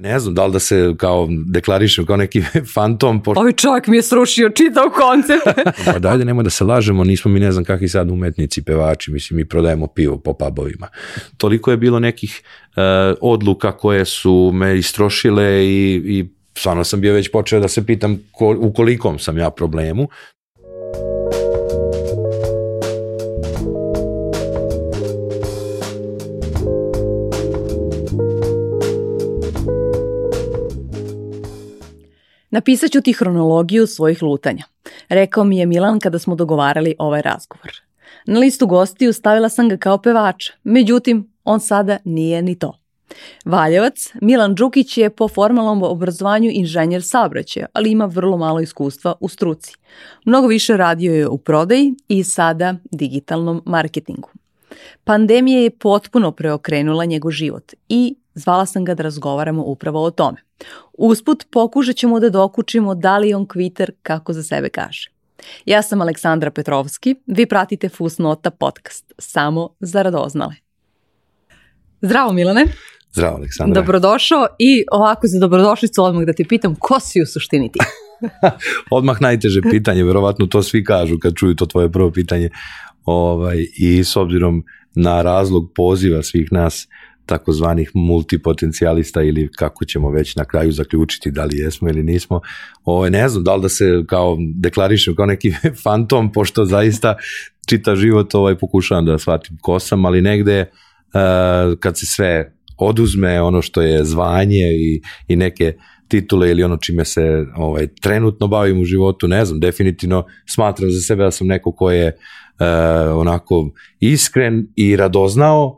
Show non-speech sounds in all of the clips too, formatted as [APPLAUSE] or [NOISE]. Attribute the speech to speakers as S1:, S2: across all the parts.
S1: Ne znam, da li da se kao deklarišem kao neki [LAUGHS] fantom.
S2: Pošto... Ovi čovjek mi je srušio čitav koncept. [LAUGHS]
S1: pa dajde, nemoj da se lažemo, nismo mi ne znam kakvi sad umetnici, pevači, mislim, mi prodajemo pivo po pubovima. Toliko je bilo nekih uh, odluka koje su me istrošile i, i stvarno sam bio već počeo da se pitam ko, u kolikom sam ja problemu.
S2: Napisat ću ti hronologiju svojih lutanja. Rekao mi je Milan kada smo dogovarali ovaj razgovor. Na listu gostiju stavila sam ga kao pevača, međutim, on sada nije ni to. Valjevac, Milan Đukić je po formalnom obrazovanju inženjer saobraćaja, ali ima vrlo malo iskustva u struci. Mnogo više radio je u prodaji i sada digitalnom marketingu. Pandemija je potpuno preokrenula njegov život i zvala sam ga da razgovaramo upravo o tome. Usput pokušat ćemo da dokučimo da li on kviter kako za sebe kaže. Ja sam Aleksandra Petrovski, vi pratite Fusnota podcast, samo za radoznale. Zdravo Milane.
S1: Zdravo Aleksandra.
S2: Dobrodošao i ovako za dobrodošlicu odmah da te pitam ko si u suštini ti? [LAUGHS]
S1: odmah najteže pitanje, verovatno to svi kažu kad čuju to tvoje prvo pitanje. Ovaj, I s obzirom na razlog poziva svih nas takozvanih multipotencijalista ili kako ćemo već na kraju zaključiti da li jesmo ili nismo. Ovo, ne znam da li da se kao deklarišem kao neki [LAUGHS] fantom, pošto zaista čita život ovaj, pokušavam da shvatim ko sam, ali negde uh, kad se sve oduzme ono što je zvanje i, i neke titule ili ono čime se ovaj, trenutno bavim u životu, ne znam, definitivno smatram za sebe da sam neko ko je uh, onako iskren i radoznao,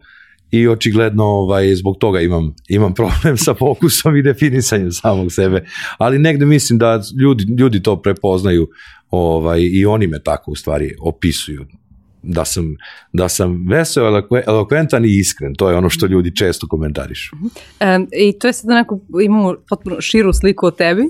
S1: i očigledno ovaj, zbog toga imam, imam problem sa fokusom i definisanjem samog sebe, ali negde mislim da ljudi, ljudi to prepoznaju ovaj, i oni me tako u stvari opisuju da sam, da sam veseo, elokventan i iskren. To je ono što ljudi često komentarišu.
S2: E, I to je sad onako, imamo potpuno širu sliku o tebi,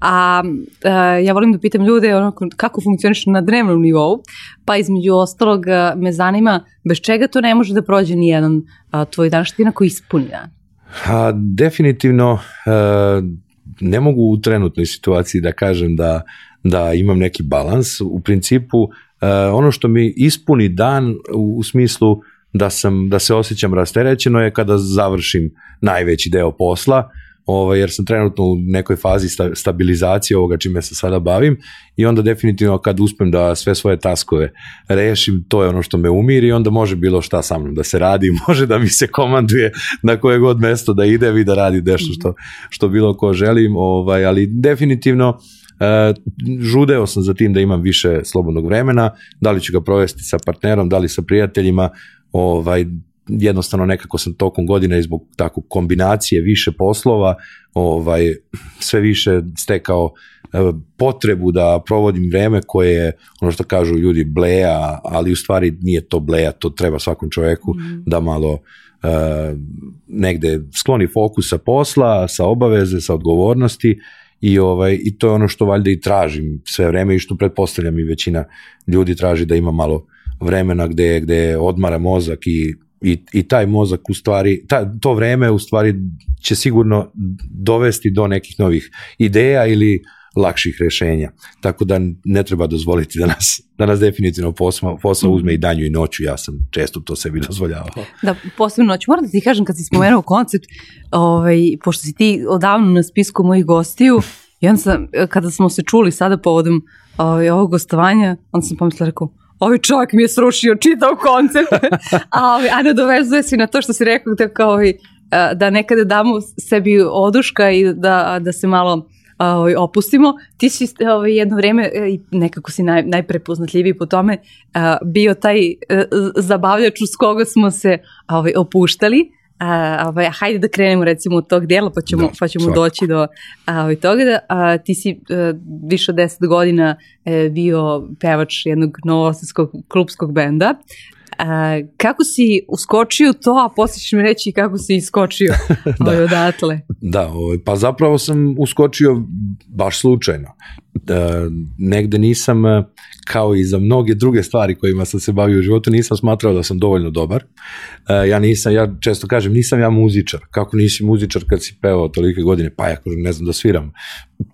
S2: a, a ja volim da pitam ljude ono, kako funkcioniš na dnevnom nivou, pa između ostalog me zanima bez čega to ne može da prođe ni jedan tvoj dan, što ti onako ispuni dan?
S1: A, definitivno a, ne mogu u trenutnoj situaciji da kažem da, da imam neki balans. U principu a, ono što mi ispuni dan u, u smislu da, sam, da se osjećam rasterećeno je kada završim najveći deo posla, ovaj, jer sam trenutno u nekoj fazi sta, stabilizacije ovoga čime se sada bavim i onda definitivno kad uspem da sve svoje taskove rešim, to je ono što me umiri i onda može bilo šta sa mnom da se radi, [LAUGHS] može da mi se komanduje na koje god mesto da ide i da radi nešto što, što bilo ko želim, ovaj, ali definitivno E, žudeo sam za tim da imam više slobodnog vremena, da li ću ga provesti sa partnerom, da li sa prijateljima, ovaj, jednostavno nekako sam tokom godine zbog tako kombinacije više poslova ovaj sve više stekao e, potrebu da provodim vreme koje je ono što kažu ljudi bleja, ali u stvari nije to bleja, to treba svakom čoveku mm. da malo uh, negde skloni fokus sa posla, sa obaveze, sa odgovornosti i ovaj i to je ono što valjda i tražim sve vreme i što pretpostavljam i većina ljudi traži da ima malo vremena gde gde odmara mozak i i, i taj mozak u stvari, ta, to vreme u stvari će sigurno dovesti do nekih novih ideja ili lakših rešenja. Tako da ne treba dozvoliti da nas, da nas definitivno posao, posao uzme i danju i noću, ja sam često to sebi dozvoljavao.
S2: Da, posebno noć. Moram da ti kažem kad si spomenuo koncept, ovaj, pošto si ti odavno na spisku mojih gostiju, i onda sam, kada smo se čuli sada povodom ovaj, ovog gostovanja, onda sam pomislila, rekao, ovaj čovjek mi je srušio čitav koncept, [LAUGHS] a, a nadovezuje se na to što si rekao da, kao, ovaj, da nekada damo sebi oduška i da, da se malo ovaj, opustimo. Ti si ovaj, jedno vreme, e, i nekako si naj, najprepoznatljiviji po tome, bio taj e, zabavljač uz koga smo se ovaj, opuštali, A, ovaj, hajde da krenemo recimo od tog dela pa ćemo, da, pa ćemo doći do a, ovaj, toga da a, ti si a, e, više od 10 godina e, bio pevač jednog novosadskog klubskog benda A, kako si uskočio to, a posle ćeš mi reći kako si iskočio [LAUGHS] da. ovaj, odatle.
S1: Da, ovaj, pa zapravo sam uskočio baš slučajno. Negde nisam, uh, kao i za mnoge druge stvari kojima sam se bavio u životu, nisam smatrao da sam dovoljno dobar. Uh, ja nisam, ja često kažem, nisam ja muzičar. Kako nisi muzičar kad si pevao tolike godine? Pa ja kažem, ne znam da sviram.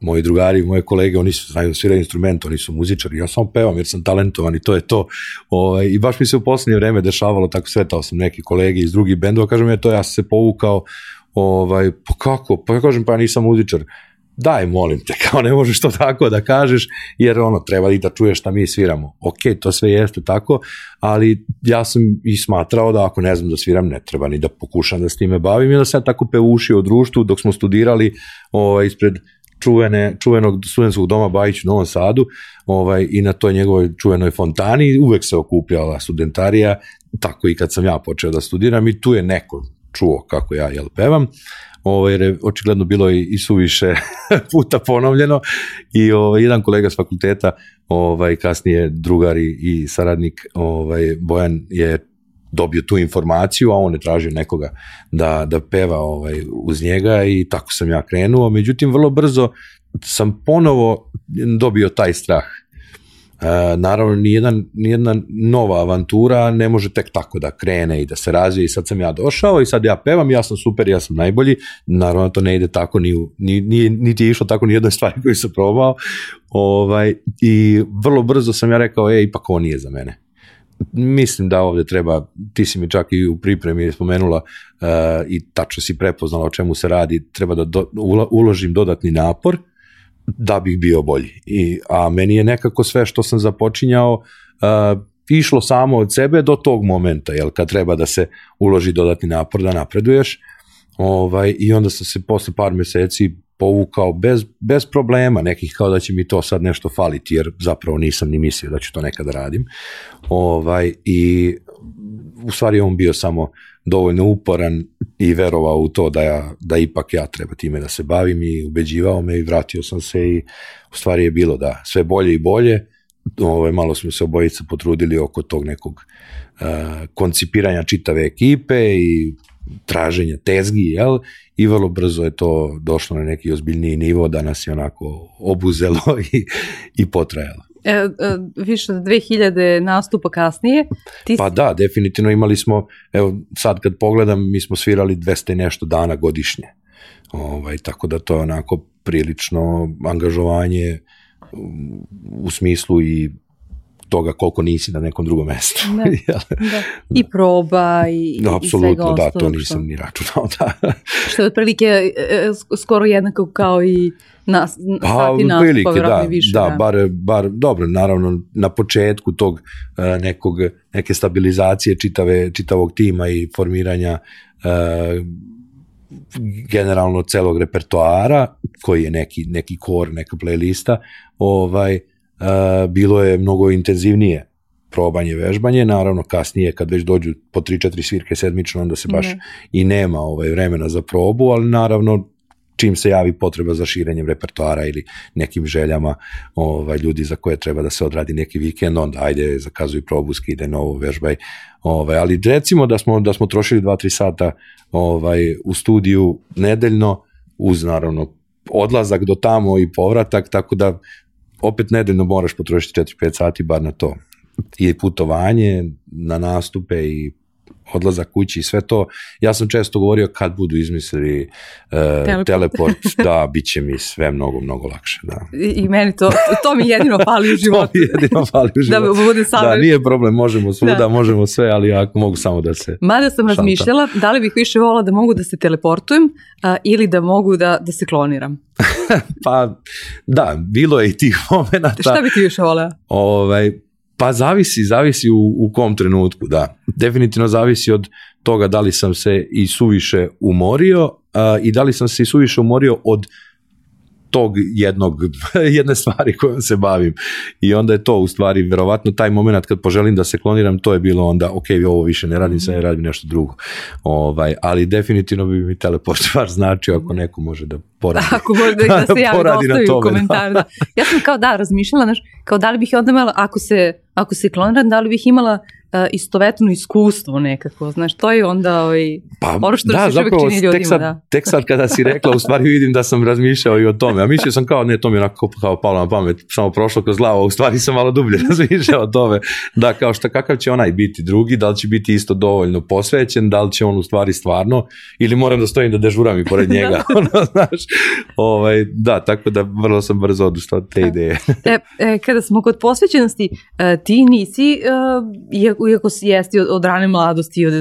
S1: Moji drugari, moje kolege, oni su znaju da sviraju instrument, oni su muzičari. Ja samo pevam jer sam talentovan i to je to. Ovaj, I baš mi se u poslednje vreme dešavalo, tako sretao sam neki kolege iz drugih bendova, kažem, ja to ja sam se povukao, ovaj, pa kako? Pa ja kažem, pa ja nisam muzičar daj molim te, [LAUGHS] kao ne možeš to tako da kažeš, jer ono, treba i da čuješ šta mi sviramo. Ok, to sve jeste tako, ali ja sam i smatrao da ako ne znam da sviram, ne treba ni da pokušam da s time bavim i da sam tako peušio u društvu dok smo studirali ovaj, ispred čuvene, čuvenog studentskog doma Bajić u Novom Sadu ovaj, i na toj njegovoj čuvenoj fontani uvek se okupljala studentarija, tako i kad sam ja počeo da studiram i tu je neko čuo kako ja jel pevam ovaj, jer je očigledno bilo i, i suviše [LAUGHS] puta ponovljeno i ovaj, jedan kolega s fakulteta, ovaj, kasnije drugar i, i saradnik ovaj, Bojan je dobio tu informaciju, a on je tražio nekoga da, da peva ovaj, uz njega i tako sam ja krenuo. Međutim, vrlo brzo sam ponovo dobio taj strah naravno, nijedan, nijedna nova avantura ne može tek tako da krene i da se razvije i sad sam ja došao i sad ja pevam, ja sam super, ja sam najbolji, naravno to ne ide tako, ni, ni, ni, niti je išlo tako ni jednoj stvari koju sam probao. Ovaj, i vrlo brzo sam ja rekao, e, ipak ovo nije za mene. Mislim da ovde treba, ti si mi čak i u pripremi spomenula uh, i tačno si prepoznala o čemu se radi, treba da do, uložim dodatni napor, da bih bio bolji. I, a meni je nekako sve što sam započinjao uh, išlo samo od sebe do tog momenta, jel, kad treba da se uloži dodatni napor da napreduješ. Ovaj, I onda sam se posle par meseci povukao bez, bez problema, nekih kao da će mi to sad nešto faliti, jer zapravo nisam ni mislio da ću to nekada radim. Ovaj, I u stvari on bio samo dovoljno uporan i verovao u to da, ja, da ipak ja treba time da se bavim i ubeđivao me i vratio sam se i u stvari je bilo da sve bolje i bolje, ovaj, malo smo se obojica potrudili oko tog nekog uh, koncipiranja čitave ekipe i traženja tezgi, jel? I vrlo brzo je to došlo na neki ozbiljniji nivo da nas je onako obuzelo [LAUGHS] i, i potrajalo.
S2: E, e, više od 2000 nastupa kasnije.
S1: Ti... Pa da, definitivno imali smo, evo sad kad pogledam, mi smo svirali 200 nešto dana godišnje. Ovaj, tako da to je onako prilično angažovanje u smislu i toga koliko nisi na nekom drugom mestu.
S2: Da, [LAUGHS] da. I proba i, da, i svega
S1: da, to nisam što... ni računao. Da. [LAUGHS]
S2: što je otprilike e, e, skoro jednako kao i na, pa, sati nastupa, prilike,
S1: da,
S2: više.
S1: Da, da, bar, bar, dobro, naravno, na početku tog uh, nekog, neke stabilizacije čitave, čitavog tima i formiranja uh, generalno celog repertoara, koji je neki, neki kor, neka playlista, ovaj, uh, bilo je mnogo intenzivnije probanje, vežbanje, naravno kasnije kad već dođu po 3-4 svirke sedmično, onda se baš ne. i nema ovaj vremena za probu, ali naravno čim se javi potreba za širenjem repertoara ili nekim željama ovaj, ljudi za koje treba da se odradi neki vikend, onda ajde zakazuj probu, skide novo, vežbaj. Ovaj, ali recimo da smo, da smo trošili 2-3 sata ovaj, u studiju nedeljno, uz naravno odlazak do tamo i povratak, tako da opet nedeljno moraš potrošiti 4-5 sati bar na to. I putovanje na nastupe i odlazak kući i sve to. Ja sam često govorio kad budu izmislili uh, teleport. teleport, [LAUGHS] da, bit će mi sve mnogo, mnogo lakše. Da.
S2: I, i meni to, to mi jedino fali u životu. [LAUGHS]
S1: to mi jedino fali u [LAUGHS] da životu.
S2: da bude
S1: samo... Da, nije problem, možemo svuda, da. možemo sve, ali ako mogu samo da se...
S2: Mada sam šanta. razmišljala, da li bih više volila da mogu da se teleportujem uh, ili da mogu da, da se kloniram.
S1: pa, da, bilo je i tih momenta.
S2: Šta bi ti više volila?
S1: Ovaj, Pa zavisi, zavisi u, u kom trenutku, da. Definitivno zavisi od toga da li sam se i suviše umorio uh, i da li sam se i suviše umorio od tog jednog, [LAUGHS] jedne stvari kojom se bavim. I onda je to u stvari, verovatno taj moment kad poželim da se kloniram, to je bilo onda, ok, ovo više ne radim, sad radim nešto drugo. Ovaj, ali definitivno bi mi teleport [LAUGHS] stvar značio ako neko može da poradi.
S2: Ako može da, da [LAUGHS] se javi, da ostavi u komentar. Da. Ja sam kao da razmišljala, znaš, kao da li bih onda imala, ako se, ako se kloniram, da li bih imala istovetno iskustvo nekako, znaš, to je onda ovaj,
S1: Pa,
S2: ono što
S1: da,
S2: se
S1: zapravo,
S2: čini ljudima,
S1: tek sad,
S2: da.
S1: tek sad kada si rekla, u stvari vidim da sam razmišljao i o tome. A mislio sam kao, ne, to mi je onako kao palo na pamet, samo prošlo kroz glavu, u stvari sam malo dublje [LAUGHS] razmišljao o tome. Da, kao šta, kakav će onaj biti drugi, da li će biti isto dovoljno posvećen, da li će on u stvari stvarno, ili moram da stojim da dežuram i pored [LAUGHS] njega, ono, znaš. Ovaj, da, tako da vrlo sam brzo odustao od te ideje.
S2: E, e, kada smo kod posvećenosti, e, ti nisi, e, iako, jesti od, od rane mladosti, od,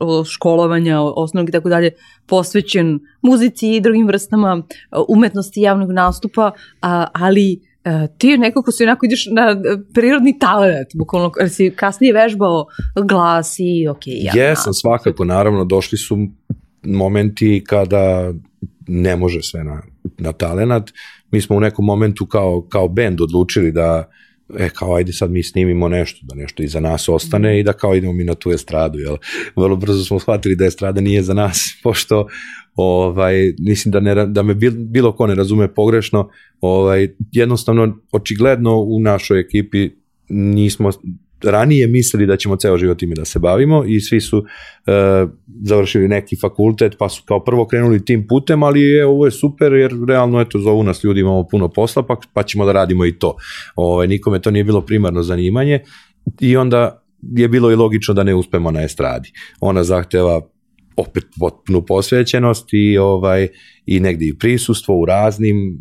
S2: od školovanja osnovnog i tako dalje, posvećen muzici i drugim vrstama umetnosti javnog nastupa, a, ali e, ti nekako si onako ideš na prirodni talent, bukvalno, jer si kasnije vežbao glas i ok, ja.
S1: Jesam, svakako, naravno, došli su momenti kada ne može sve na, na talenat. Mi smo u nekom momentu kao, kao band odlučili da e, kao ajde sad mi snimimo nešto, da nešto iza nas ostane i da kao idemo mi na tu estradu, jel? Vrlo brzo smo shvatili da estrada nije za nas, [LAUGHS] pošto ovaj, mislim da, ne, da me bil, bilo ko ne razume pogrešno, ovaj, jednostavno, očigledno u našoj ekipi nismo ranije mislili da ćemo ceo život time da se bavimo i svi su e, završili neki fakultet pa su kao prvo krenuli tim putem, ali je, ovo je super jer realno eto zovu nas ljudi imamo puno posla pa, pa ćemo da radimo i to. Ovaj, nikome to nije bilo primarno zanimanje i onda je bilo i logično da ne uspemo na estradi. Ona zahteva opet potpunu posvećenost i ovaj i negdje i prisustvo u raznim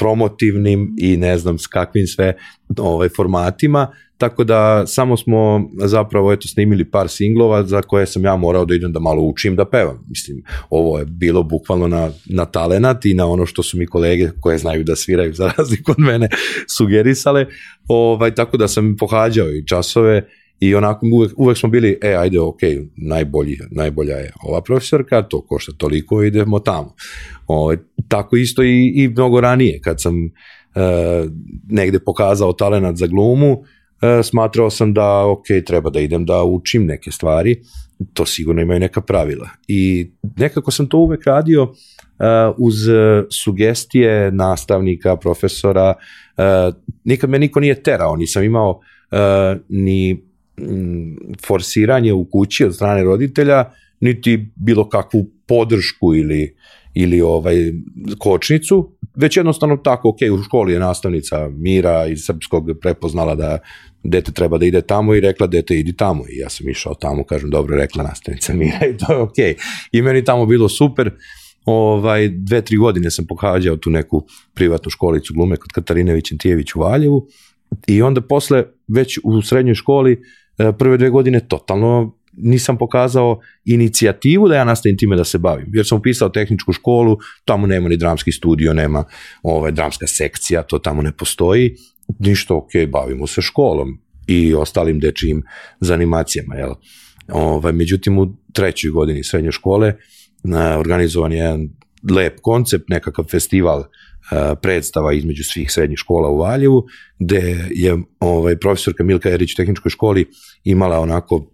S1: promotivnim i ne znam s kakvim sve ovaj formatima, tako da samo smo zapravo eto snimili par singlova za koje sam ja morao da idem da malo učim da pevam. Mislim, ovo je bilo bukvalno na, na talenat i na ono što su mi kolege koje znaju da sviraju za [LAUGHS] razliku od mene sugerisale, ovaj, tako da sam pohađao i časove i onako uvek, uvek smo bili, e, ajde, ok, najbolji, najbolja je ova profesorka, to košta toliko, idemo tamo. Ovaj, tako isto i, i mnogo ranije, kad sam e, negde pokazao talenat za glumu, e, smatrao sam da, ok, treba da idem da učim neke stvari, to sigurno imaju neka pravila. I nekako sam to uvek radio uh, uz sugestije nastavnika, profesora, uh, nikad me niko nije terao, nisam imao uh, ni forsiranje u kući od strane roditelja, niti bilo kakvu podršku ili ili ovaj kočnicu, već jednostavno tako, ok, u školi je nastavnica Mira iz Srpskog prepoznala da dete treba da ide tamo i rekla dete idi tamo. I ja sam išao tamo, kažem dobro rekla nastavnica Mira. [LAUGHS] I to je ok. I meni tamo bilo super, ovaj, dve, tri godine sam pohađao tu neku privatnu školicu glume kod Katarine Vićentijević u Valjevu. I onda posle već u srednjoj školi prve dve godine totalno nisam pokazao inicijativu da ja nastavim time da se bavim. Jer sam upisao tehničku školu, tamo nema ni dramski studio, nema ovaj, dramska sekcija, to tamo ne postoji. Ništa, ok, bavimo se školom i ostalim dečijim zanimacijama. Jel? Ovaj, međutim, u trećoj godini srednje škole na, organizovan je jedan lep koncept, nekakav festival a, predstava između svih srednjih škola u Valjevu, gde je ovaj, profesorka Milka Erić u tehničkoj školi imala onako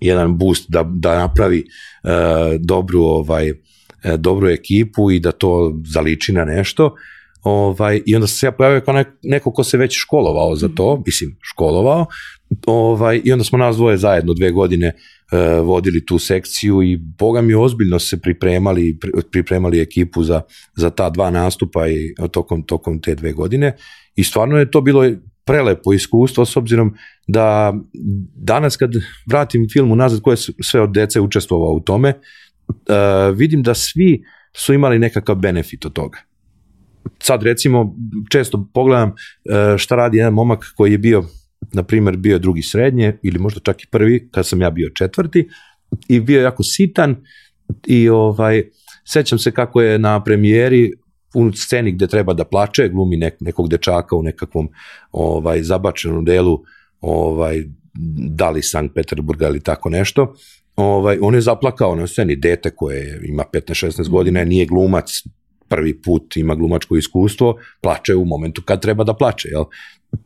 S1: jedan boost da, da napravi uh, dobru ovaj uh, dobru ekipu i da to zaliči na nešto. Ovaj i onda se ja pojavio kao neko, neko ko se već školovao za to, mislim školovao. Ovaj i onda smo nas dvoje zajedno dve godine uh, vodili tu sekciju i boga mi ozbiljno se pripremali pri, pripremali ekipu za za ta dva nastupa i tokom tokom te dve godine i stvarno je to bilo prelepo iskustvo s obzirom da danas kad vratim film unazad koje sve od dece učestvovao u tome, uh, vidim da svi su imali nekakav benefit od toga. Sad recimo često pogledam uh, šta radi jedan momak koji je bio na primjer bio drugi srednje ili možda čak i prvi kad sam ja bio četvrti i bio jako sitan i ovaj sećam se kako je na premijeri u sceni gde treba da plače, glumi nek, nekog dečaka u nekakvom ovaj zabačenom delu ovaj da li Sankt Peterburga ili tako nešto. Ovaj on je zaplakao na sceni dete koje ima 15-16 godina, nije glumac, prvi put ima glumačko iskustvo, plače u momentu kad treba da plače, jel?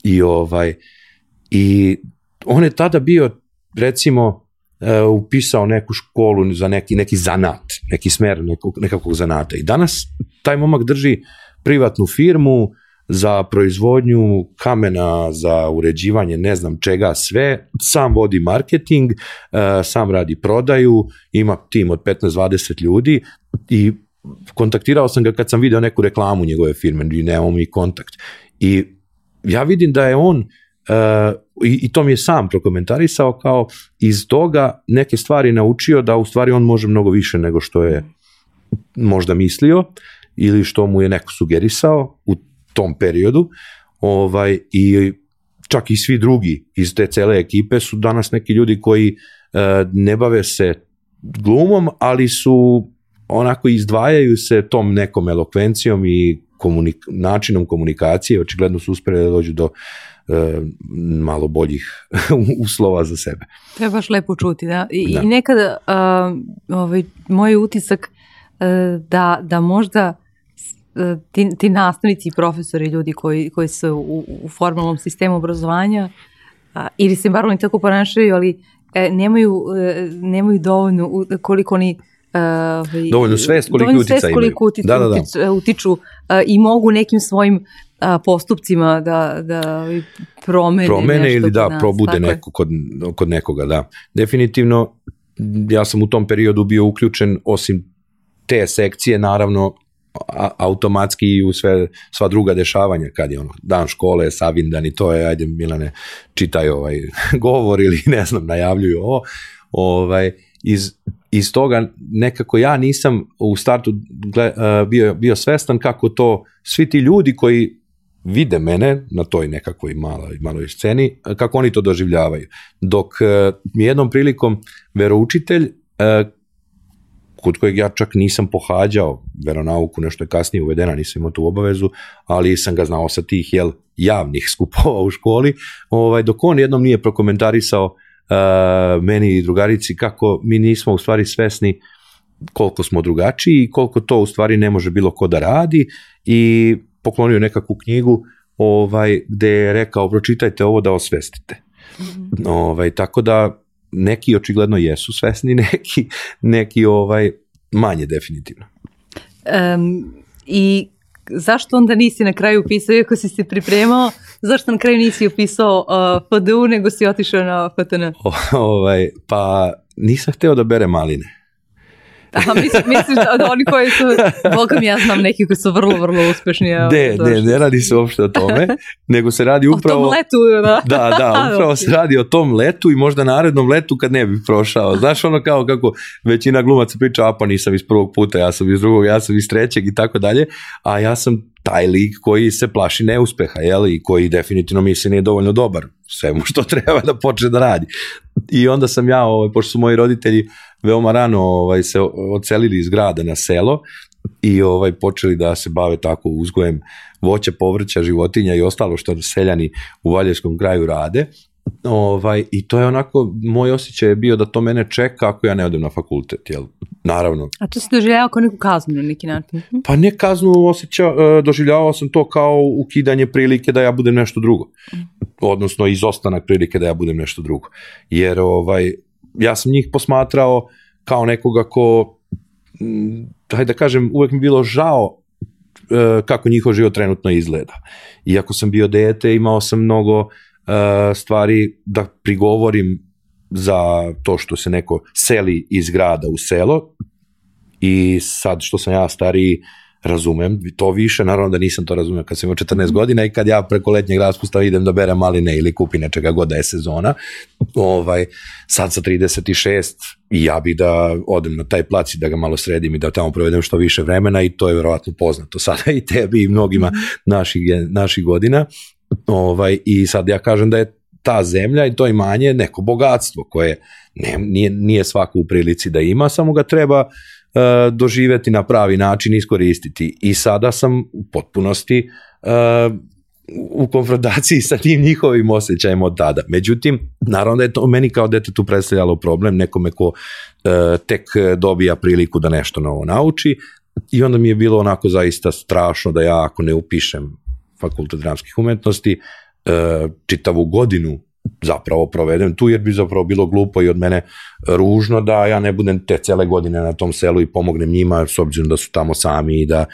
S1: I ovaj i on je tada bio recimo uh, upisao neku školu za neki, neki zanat, neki smer nekog, nekakvog zanata. I danas taj momak drži privatnu firmu, za proizvodnju kamena, za uređivanje ne znam čega sve, sam vodi marketing, e, sam radi prodaju, ima tim od 15-20 ljudi i kontaktirao sam ga kad sam video neku reklamu njegove firme i nemamo mi kontakt. I ja vidim da je on uh, i, i to mi je sam prokomentarisao kao iz toga neke stvari naučio da u stvari on može mnogo više nego što je možda mislio ili što mu je neko sugerisao u tom periodu. Ovaj, i čak i svi drugi iz te cele ekipe su danas neki ljudi koji uh, ne bave se glumom, ali su onako izdvajaju se tom nekom elokvencijom i komunik načinom komunikacije, očigledno su uspjeli da dođu do e, malo boljih [LAUGHS] uslova za sebe.
S2: To je baš lepo čuti, da. I, da. i nekada uh, ovaj, moj utisak uh, da, da možda ti, ti nastavnici i profesori, ljudi koji, koji su u, u formalnom sistemu obrazovanja, a, ili se bar oni tako ponašaju, ali e, nemaju, e, nemaju dovoljno koliko oni
S1: Uh, dovoljno svest koliko dovoljno svest koliko
S2: da, da, da. utiču uh, i mogu nekim svojim uh, postupcima da, da promene,
S1: promene ili da nas, probude neko kod, kod nekoga, da. Definitivno, ja sam u tom periodu bio uključen, osim te sekcije, naravno, a, automatski i u sve, sva druga dešavanja, kad je ono, dan škole, savindan i to je, ajde Milane, čitaj ovaj [LAUGHS] govor ili ne znam, najavljuju ovo, ovaj, iz, iz toga nekako ja nisam u startu gle, bio, bio svestan kako to svi ti ljudi koji vide mene na toj nekakvoj maloj, maloj sceni, kako oni to doživljavaju. Dok uh, mi jednom prilikom veroučitelj, uh, kod kojeg ja čak nisam pohađao veronauku, nešto je kasnije uvedena, nisam imao tu obavezu, ali sam ga znao sa tih jel, javnih skupova u školi, ovaj, dok on jednom nije prokomentarisao meni i drugarici kako mi nismo u stvari svesni koliko smo drugačiji i koliko to u stvari ne može bilo ko da radi i poklonio nekakvu knjigu ovaj, gde je rekao pročitajte ovo da osvestite. Mm -hmm. ovaj, tako da neki očigledno jesu svesni, [LAUGHS] neki, neki ovaj, manje definitivno.
S2: Um, I zašto onda nisi na kraju upisao, iako si se pripremao, zašto na kraju nisi upisao uh, PDU, nego si otišao na FTN?
S1: O, ovaj, pa nisam hteo da bere maline. [LAUGHS]
S2: Aha, misliš, misliš da, oni koji su, mi ja znam neki koji su vrlo, vrlo uspešni.
S1: Ne, ne, ne radi se uopšte o tome, [LAUGHS] nego se radi upravo...
S2: O tom letu, da.
S1: Da, da, [LAUGHS] upravo se radi o tom letu i možda narednom letu kad ne bi prošao. Znaš ono kao kako većina glumaca priča, a pa nisam iz prvog puta, ja sam iz drugog, ja sam iz trećeg i tako dalje, a ja sam taj lik koji se plaši neuspeha, jel, i koji definitivno misli nije dovoljno dobar svemu što [LAUGHS] treba da počne da radi. I onda sam ja, ovaj, pošto su moji roditelji veoma rano ovaj, se ocelili iz grada na selo i ovaj počeli da se bave tako uzgojem voća, povrća, životinja i ostalo što seljani u Valjevskom kraju rade. Ovaj, I to je onako, moj osjećaj je bio da to mene čeka ako ja ne odem na fakultet, jel? Naravno.
S2: A to si doživljavao kao neku kaznu na neki način? Mhm.
S1: Pa ne kaznu, osjeća, e, doživljavao sam to kao ukidanje prilike da ja budem nešto drugo. Odnosno izostanak prilike da ja budem nešto drugo. Jer ovaj, ja sam njih posmatrao kao nekoga ko, hajde da kažem, uvek mi bilo žao e, kako njihov život trenutno izgleda. Iako sam bio dete, imao sam mnogo uh, stvari da prigovorim za to što se neko seli iz grada u selo. I sad što sam ja stariji razumem. To više, naravno da nisam to razumeo kad sam imao 14 godina i kad ja preko letnjeg raspusta idem da berem maline ili kupim nečega god da je sezona, ovaj, sad sa 36 i ja bi da odem na taj plac i da ga malo sredim i da tamo provedem što više vremena i to je verovatno poznato sada i tebi i mnogima naših, naših godina. Ovaj, I sad ja kažem da je ta zemlja i to imanje neko bogatstvo koje ne, nije, nije svako u prilici da ima, samo ga treba uh, doživeti na pravi način, iskoristiti. I sada sam u potpunosti uh, u konfrontaciji sa tim njihovim osjećajima od tada. Međutim, naravno da je to meni kao detetu predstavljalo problem, nekome ko uh, tek dobija priliku da nešto novo nauči i onda mi je bilo onako zaista strašno da ja ako ne upišem fakultet dramskih umetnosti, uh, čitavu godinu zapravo provedem tu, jer bi zapravo bilo glupo i od mene ružno da ja ne budem te cele godine na tom selu i pomognem njima, s obzirom da su tamo sami i da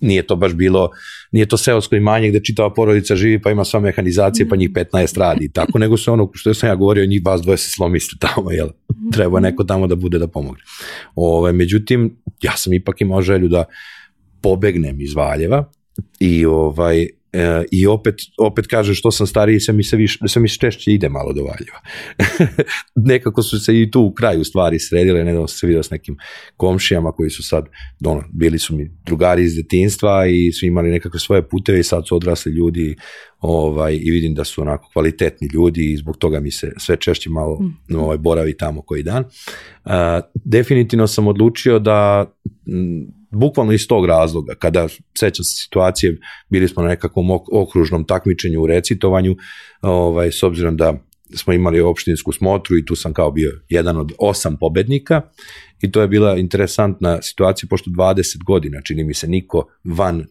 S1: nije to baš bilo, nije to seosko imanje gde čitava porodica živi pa ima sva mehanizacije pa njih 15 radi i tako, nego se ono što sam ja govorio, njih vas dvoje se slomiste tamo, jel? Treba neko tamo da bude da pomogne. Ove, međutim, ja sam ipak imao želju da pobegnem iz Valjeva i ovaj E, I opet, opet kaže što sam stariji, sve mi se, više, sve mi se češće ide malo do Valjeva. [LAUGHS] Nekako su se i tu u kraju stvari sredile, ne da se vidio s nekim komšijama koji su sad, ono, bili su mi drugari iz detinstva i su imali nekakve svoje puteve i sad su odrasli ljudi ovaj, i vidim da su onako kvalitetni ljudi i zbog toga mi se sve češće malo mm. ovaj, boravi tamo koji dan. Uh, definitivno sam odlučio da bukvalno iz tog razloga, kada seća se situacije, bili smo na nekakvom okružnom takmičenju u recitovanju, ovaj, s obzirom da smo imali opštinsku smotru i tu sam kao bio jedan od osam pobednika i to je bila interesantna situacija pošto 20 godina čini mi se niko van e,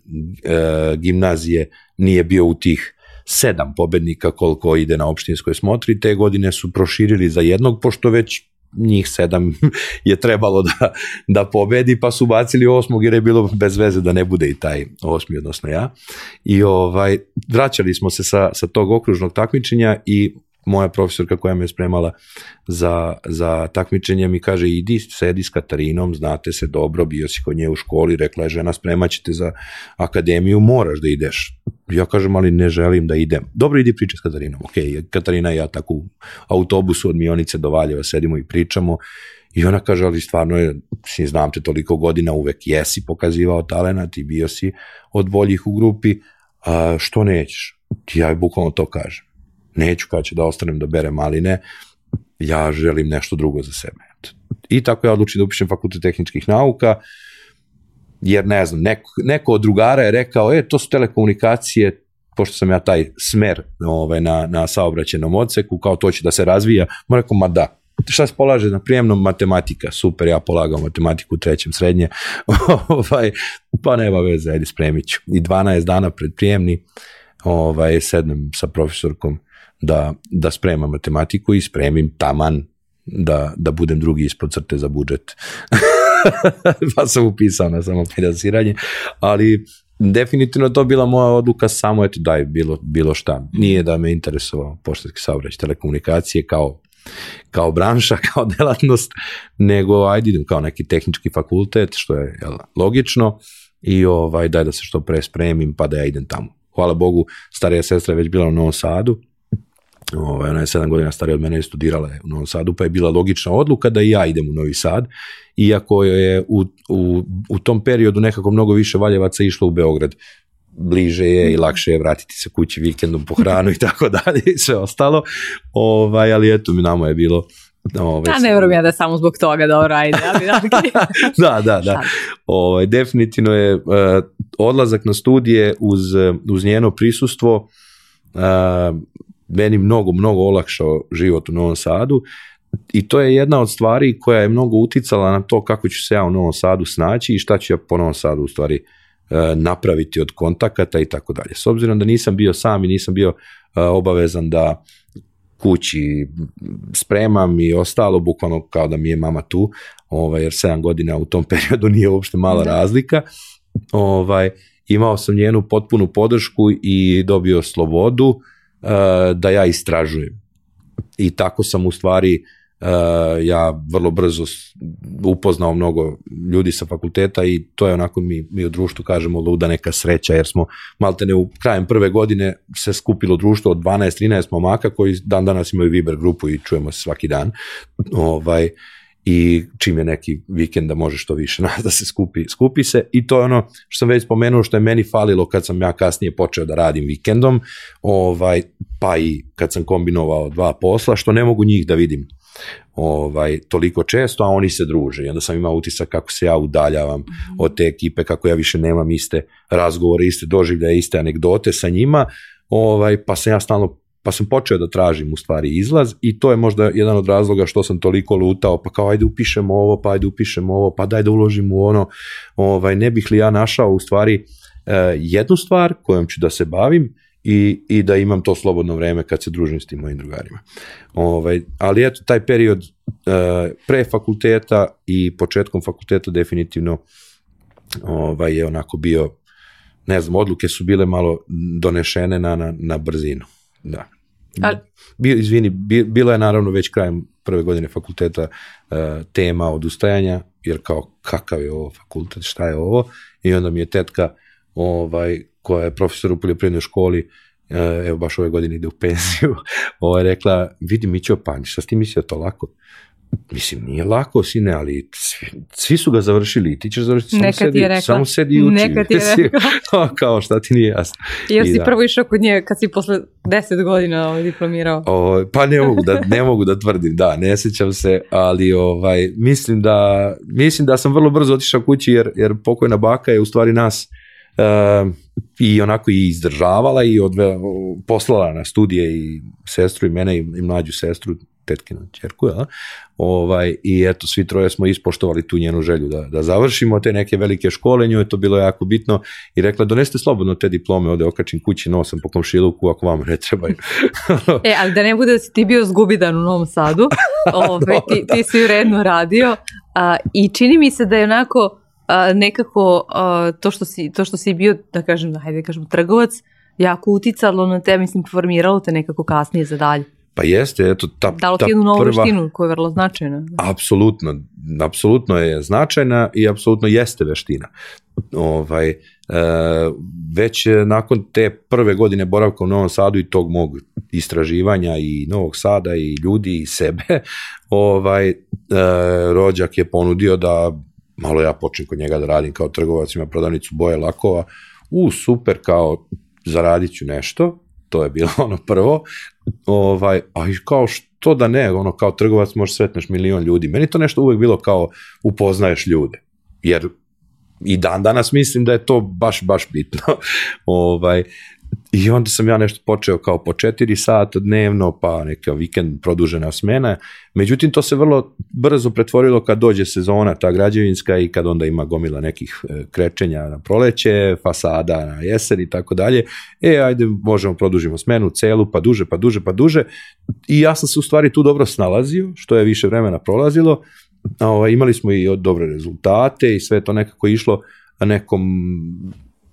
S1: gimnazije nije bio u tih sedam pobednika koliko ide na opštinskoj smotri, te godine su proširili za jednog, pošto već njih sedam [LAUGHS] je trebalo da, da pobedi, pa su bacili osmog jer je bilo bez veze da ne bude i taj osmi, odnosno ja. I ovaj, vraćali smo se sa, sa tog okružnog takmičenja i moja profesorka koja me spremala za, za takmičenje mi kaže idi sedi s Katarinom, znate se dobro, bio si kod nje u školi, rekla je žena spremaćete za akademiju, moraš da ideš. Ja kažem, ali ne želim da idem. Dobro, idi priča s Katarinom. Ok, Katarina i ja tako u autobusu od Mionice do Valjeva sedimo i pričamo i ona kaže, ali stvarno je, znam te toliko godina, uvek jesi pokazivao talenat i bio si od boljih u grupi, a što nećeš? Ja bukvalno to kažem neću kada ću da ostanem da berem maline, ja želim nešto drugo za sebe. I tako ja odlučim da upišem fakultet tehničkih nauka, jer ne znam, neko, neko od drugara je rekao, e, to su telekomunikacije, pošto sam ja taj smer ovaj, na, na saobraćenom odseku, kao to će da se razvija, mu rekao, ma da, šta se polaže na prijemnom? Matematika, super, ja polagam matematiku u trećem srednje, [LAUGHS] ovaj, pa nema veze, ajde spremit ću. I 12 dana pred prijemni, ovaj, sednem sa profesorkom da, da spremam matematiku i spremim taman da, da budem drugi ispod crte za budžet. [LAUGHS] pa sam upisao na samofinansiranje, ali definitivno to bila moja odluka samo eto daj bilo, bilo šta. Nije da me interesovao poštanski saobraćaj telekomunikacije kao kao branša, [LAUGHS] kao delatnost, nego ajde idem kao neki tehnički fakultet, što je jel, logično i ovaj, daj da se što pre spremim pa da ja idem tamo. Hvala Bogu, starija sestra je već bila u Novom Sadu, Ovaj, ona je sedam godina starija od mene i studirala je u Novom Sadu, pa je bila logična odluka da i ja idem u Novi Sad, iako je u, u, u tom periodu nekako mnogo više Valjevaca išlo u Beograd bliže je i lakše je vratiti se kući vikendom po hranu i tako dalje i sve ostalo. Ovaj, ali eto, mi namo je bilo
S2: Ovaj, ja ne vjerujem ja da je samo zbog toga da ajde. [LAUGHS]
S1: Da, da, da. Ovaj, definitivno je uh, odlazak na studije uz, uz njeno prisustvo uh, meni mnogo, mnogo olakšao život u Novom Sadu i to je jedna od stvari koja je mnogo uticala na to kako ću se ja u Novom Sadu snaći i šta ću ja po Novom Sadu u stvari e, napraviti od kontakata i tako dalje. S obzirom da nisam bio sam i nisam bio e, obavezan da kući spremam i ostalo, bukvalno kao da mi je mama tu, ovaj, jer 7 godina u tom [LAUGHS] periodu nije uopšte mala da. razlika, ovaj, imao sam njenu potpunu podršku i dobio slobodu, da ja istražujem. I tako sam u stvari uh, ja vrlo brzo upoznao mnogo ljudi sa fakulteta i to je onako mi, mi u društvu kažemo luda neka sreća jer smo maltene u krajem prve godine se skupilo društvo od 12-13 momaka koji dan danas imaju Viber grupu i čujemo se svaki dan. Ovaj, i čim je neki vikend da može što više [LAUGHS] nas da se skupi, skupi se i to je ono što sam već spomenuo što je meni falilo kad sam ja kasnije počeo da radim vikendom, ovaj, pa i kad sam kombinovao dva posla, što ne mogu njih da vidim ovaj, toliko često, a oni se druže. I onda sam imao utisak kako se ja udaljavam mm -hmm. od te ekipe, kako ja više nemam iste razgovore, iste doživljaje, iste anegdote sa njima, ovaj, pa sam ja stalno pa sam počeo da tražim u stvari izlaz i to je možda jedan od razloga što sam toliko lutao, pa kao ajde upišemo ovo, pa ajde upišemo ovo, pa daj da uložim u ono, ovaj, ne bih li ja našao u stvari eh, jednu stvar kojom ću da se bavim i, i da imam to slobodno vreme kad se družim s tim mojim drugarima. Ovaj, ali eto, taj period eh, pre fakulteta i početkom fakulteta definitivno ovaj, je onako bio ne znam, odluke su bile malo donešene na, na, na brzinu. Da.
S2: Ali-
S1: Bi, izvini, bi, bila je naravno već krajem prve godine fakulteta e, tema odustajanja, jer kao kakav je ovo fakultet, šta je ovo, i onda mi je tetka ovaj, koja je profesor u poljoprivrednoj školi, e, evo baš ove godine ide u penziju, [LAUGHS] ovaj, rekla, vidi Mićo Panj, šta ti mislio to lako? Mislim, nije lako, sine, ali svi, svi su ga završili i ti ćeš završiti, samo
S2: Neka ti
S1: sedi,
S2: rekla.
S1: samo sedi i uči.
S2: Neka ti je [LAUGHS] rekla. [LAUGHS]
S1: kao šta ti nije jasno.
S2: Jer
S1: I
S2: si
S1: da.
S2: prvo išao kod nje kad si posle 10 godina ovaj, diplomirao.
S1: O, pa ne mogu, da, ne mogu da tvrdim, da, ne sjećam se, ali ovaj, mislim, da, mislim da sam vrlo brzo otišao kući jer, jer pokojna baka je u stvari nas e, i onako i izdržavala i odve, poslala na studije i sestru i mene i, i mlađu sestru, tetkinu čerku, ja? ovaj, i eto, svi troje smo ispoštovali tu njenu želju da, da završimo te neke velike škole, njoj je to bilo jako bitno i rekla, donesite slobodno te diplome, ovde okačim kući nosam po komšiluku ako vam ne trebaju. [LAUGHS]
S2: E, ali da ne bude da si ti bio zgubidan u Novom Sadu, [LAUGHS] ove, ti, ti si uredno radio a, i čini mi se da je onako a, nekako a, to, što si, to što si bio, da kažem, hajde da kažem, trgovac, jako uticalo na te, mislim, formiralo te nekako kasnije za dalje.
S1: Pa jeste, eto, ta,
S2: Dalo
S1: ta
S2: ti jednu novu
S1: prva,
S2: veštinu koja je vrlo značajna.
S1: apsolutno, apsolutno je značajna i apsolutno jeste veština. Ovaj, e, već nakon te prve godine boravka u Novom Sadu i tog mog istraživanja i Novog Sada i ljudi i sebe, ovaj, e, rođak je ponudio da malo ja počnem kod njega da radim kao trgovac, ima prodavnicu boje lakova, u super, kao zaradit ću nešto, to je bilo [LAUGHS] ono prvo, ovaj, a i kao što da ne, ono kao trgovac možeš sretneš milion ljudi. Meni to nešto uvek bilo kao upoznaješ ljude, jer i dan danas mislim da je to baš, baš bitno. [LAUGHS] ovaj, I onda sam ja nešto počeo kao po četiri sata dnevno, pa neka vikend produžena smena. Međutim, to se vrlo brzo pretvorilo kad dođe sezona, ta građevinska i kad onda ima gomila nekih e, krečenja na proleće, fasada na jesen i tako dalje. E, ajde, možemo produžimo smenu celu, pa duže, pa duže, pa duže. I ja sam se u stvari tu dobro snalazio, što je više vremena prolazilo. Ovaj, imali smo i dobre rezultate i sve to nekako išlo nekom,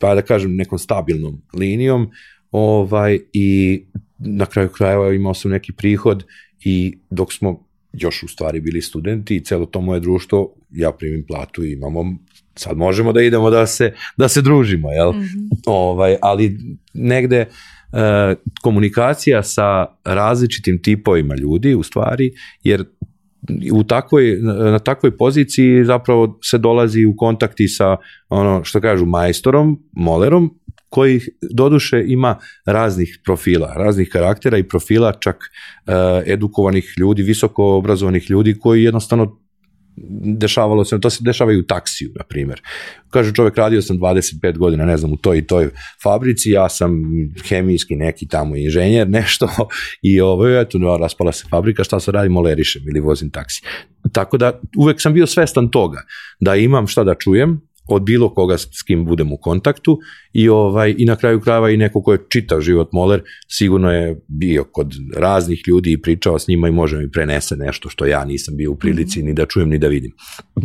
S1: pa da kažem, nekom stabilnom linijom ovaj, i na kraju krajeva imao sam neki prihod i dok smo još u stvari bili studenti i celo to moje društvo, ja primim platu i imamo, sad možemo da idemo da se, da se družimo, jel? ovaj, ali negde e, komunikacija sa različitim tipovima ljudi u stvari, jer u takvoj, na takvoj poziciji zapravo se dolazi u kontakti sa ono što kažu majstorom, molerom, koji doduše ima raznih profila, raznih karaktera i profila čak uh, edukovanih ljudi, visoko obrazovanih ljudi koji jednostavno dešavalo se, to se dešava i u taksiju, na primjer. Kaže čovjek, radio sam 25 godina, ne znam, u toj i toj fabrici, ja sam hemijski neki tamo inženjer, nešto, i ovo, eto, no, raspala se fabrika, šta se radi, molerišem ili vozim taksi. Tako da, uvek sam bio svestan toga, da imam šta da čujem, od bilo koga s kim budem u kontaktu i ovaj i na kraju krajeva i neko ko je čitao život Moler sigurno je bio kod raznih ljudi i pričao s njima i može mi prenese nešto što ja nisam bio u prilici ni da čujem ni da vidim.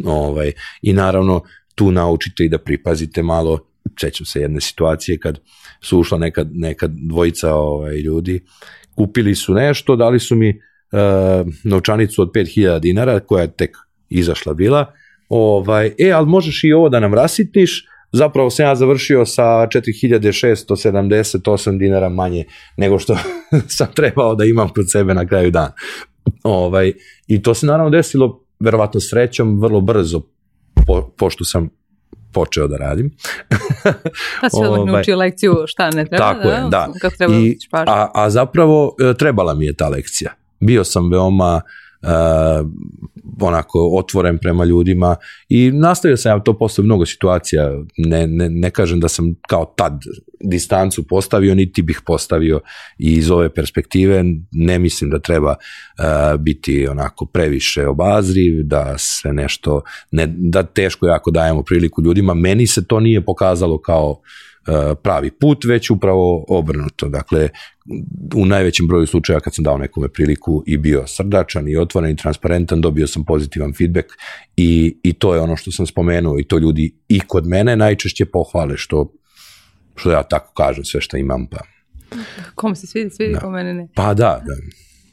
S1: Ovaj i naravno tu naučite i da pripazite malo sećam se jedne situacije kad su ušla neka, neka dvojica ovaj, ljudi, kupili su nešto, dali su mi uh, novčanicu od 5000 dinara koja je tek izašla bila, ovaj, e, ali možeš i ovo da nam rasitniš, zapravo sam ja završio sa 4678 dinara manje nego što [LAUGHS] sam trebao da imam kod sebe na kraju dana. Ovaj, I to se naravno desilo, verovatno srećom, vrlo brzo, po, pošto sam počeo da radim. [LAUGHS]
S2: Pa si odmah
S1: Ovaj,
S2: naučio lekciju šta ne treba,
S1: Tako je, da.
S2: Kako treba
S1: I,
S2: pažnju.
S1: a, a zapravo e, trebala mi je ta lekcija. Bio sam veoma uh, onako otvoren prema ljudima i nastavio sam ja to posle mnogo situacija, ne, ne, ne kažem da sam kao tad distancu postavio, niti bih postavio i iz ove perspektive. Ne mislim da treba uh, biti onako previše obazriv, da se nešto, ne, da teško jako dajemo priliku ljudima, meni se to nije pokazalo kao uh, pravi put, već upravo obrnuto. Dakle, u najvećem broju slučaja kad sam dao nekome priliku i bio srdačan i otvoren i transparentan, dobio sam pozitivan feedback i, i to je ono što sam spomenuo i to ljudi i kod mene najčešće pohvale, što što ja tako kažem sve što imam, pa...
S2: Kom se svidi, svidi,
S1: Da.
S2: ko mene ne.
S1: Pa da, da.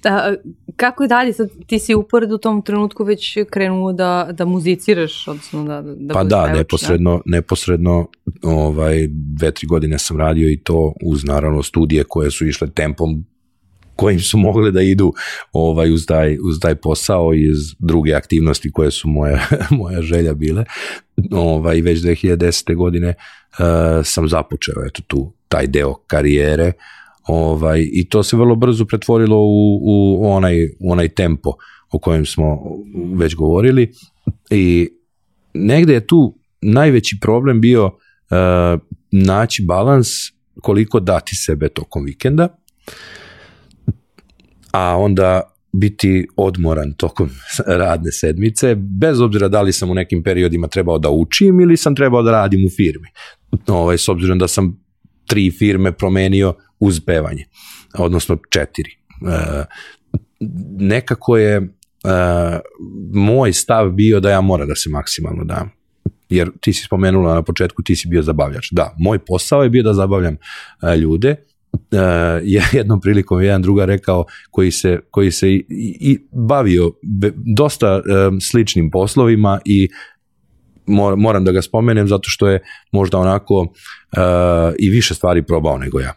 S2: Da, kako je dalje? Sad, ti si upored u tom trenutku već krenuo da, da muziciraš, odnosno da, da
S1: Pa
S2: budeš
S1: da,
S2: pevač,
S1: neposredno, neposredno ovaj, dve, tri godine sam radio i to uz naravno studije koje su išle tempom kojim su mogle da idu ovaj, uz, taj, uz taj posao i uz druge aktivnosti koje su moja, [LAUGHS] moja želja bile. Ovaj, već 2010. godine uh, sam započeo eto, tu, taj deo karijere ovaj, i to se vrlo brzo pretvorilo u, u, onaj, u onaj tempo o kojem smo već govorili i negde je tu najveći problem bio uh, naći balans koliko dati sebe tokom vikenda, a onda biti odmoran tokom [LAUGHS] radne sedmice, bez obzira da li sam u nekim periodima trebao da učim ili sam trebao da radim u firmi. Ovaj, s obzirom da sam tri firme promenio uz pevanje, odnosno četiri. E, nekako je e, moj stav bio da ja moram da se maksimalno dam. Jer ti si spomenula na početku, ti si bio zabavljač. Da, moj posao je bio da zabavljam e, ljude, Uh, je [LAUGHS] jednom prilikom jedan druga rekao koji se, koji se i, i bavio be, dosta um, sličnim poslovima i mor, moram da ga spomenem zato što je možda onako uh, i više stvari probao nego ja.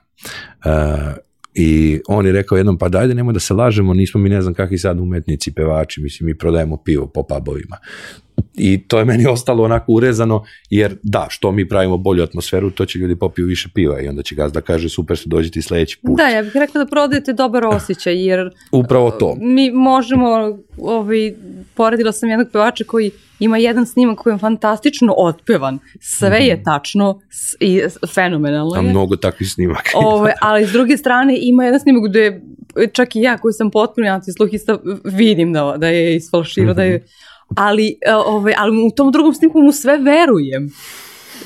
S1: Uh, I on je rekao jednom, pa dajde nemoj da se lažemo, nismo mi ne znam kakvi sad umetnici, pevači, mislim mi prodajemo pivo po pubovima. I to je meni ostalo onako urezano, jer da, što mi pravimo bolju atmosferu, to će ljudi popiju više piva i onda će gazda kaže super su dođete i sledeći put.
S2: Da, ja bih rekla da prodajete dobar osjećaj, jer
S1: Upravo to.
S2: mi možemo, ovaj, poredila sam jednog pevača koji ima jedan snimak koji je fantastično otpevan, sve je tačno s- i fenomenalno
S1: A
S2: je.
S1: mnogo takvih snimaka.
S2: Ove, ali s druge strane ima jedan snimak gde čak i ja koji sam potpuno antisluhista vidim da, da je isfalširao, da je ali, e, ove, ali u tom drugom snimku mu sve verujem.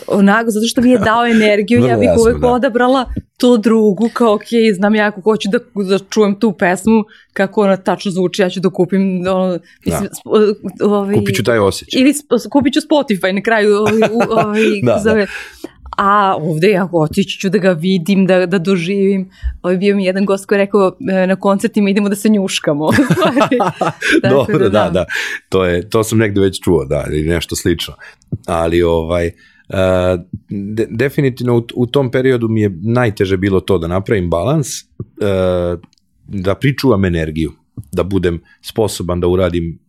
S2: Onako, zato što mi je dao energiju, [LAUGHS] ja bih
S1: jasno,
S2: uvek
S1: da.
S2: odabrala tu drugu, kao ok, znam ja ako hoću da, da čujem tu pesmu, kako ona tačno zvuči, ja ću da kupim, ono, mislim, sp- ovaj,
S1: Kupit ću taj osjećaj.
S2: ili sp- kupit ću Spotify na kraju ovaj, [LAUGHS] ovaj,
S1: Da,
S2: zove. A ovde ja otići ću da ga vidim, da, da doživim. Ovaj bio mi jedan gost koji je rekao e, na koncertima idemo da se njuškamo. [LAUGHS] [LAUGHS]
S1: Dobro, da, da. To, je, to sam negde već čuo, da, ili nešto slično. Ali ovaj, uh, de, definitivno u, u tom periodu mi je najteže bilo to da napravim balans, uh, da pričuvam energiju, da budem sposoban da uradim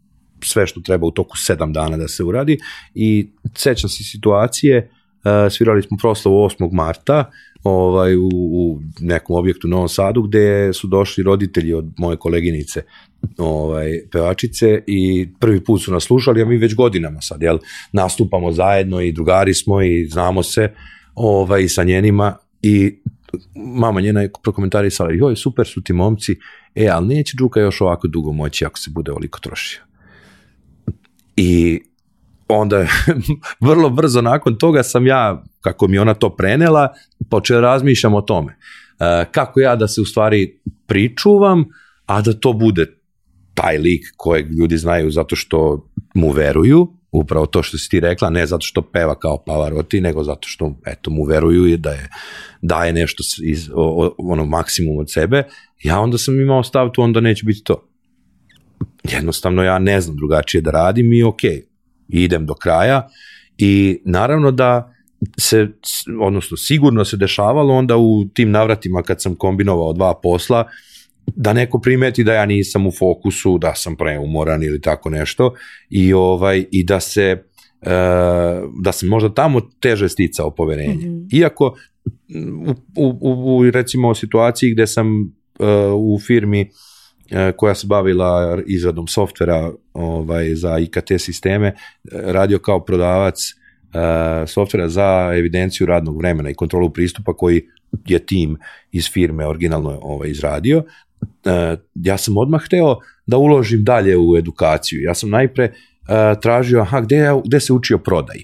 S1: sve što treba u toku sedam dana da se uradi i sećam se situacije, uh, svirali smo proslavu 8. marta ovaj, u, u nekom objektu u Novom Sadu gde su došli roditelji od moje koleginice ovaj, pevačice i prvi put su nas slušali, a mi već godinama sad, jel, nastupamo zajedno i drugari smo i znamo se ovaj, sa njenima i mama njena je prokomentarisala, joj, super su ti momci, e, ali neće Đuka još ovako dugo moći ako se bude oliko trošio. I onda [LAUGHS] vrlo brzo nakon toga sam ja, kako mi ona to prenela, počeo razmišljam o tome. E, kako ja da se u stvari pričuvam, a da to bude taj lik kojeg ljudi znaju zato što mu veruju, upravo to što si ti rekla, ne zato što peva kao Pavarotti, nego zato što eto, mu veruju i da je, daje nešto iz, o, o, ono maksimum od sebe, ja onda sam imao stav tu, onda neće biti to. Jednostavno ja ne znam drugačije da radim i ok, idem do kraja i naravno da se, odnosno sigurno se dešavalo onda u tim navratima kad sam kombinovao dva posla, da neko primeti da ja nisam u fokusu, da sam preumoran ili tako nešto i ovaj i da se e, da sam možda tamo teže sticao poverenje.
S2: Mhm.
S1: Iako u, u, u, recimo situaciji gde sam e, u firmi koja se bavila izradom softvera ovaj, za IKT sisteme, e, radio kao prodavac e, softvera za evidenciju radnog vremena i kontrolu pristupa koji je tim iz firme originalno ovaj, izradio. E, ja sam odmah hteo da uložim dalje u edukaciju. Ja sam najpre e, tražio, aha, gde, ja, gde se učio prodaj?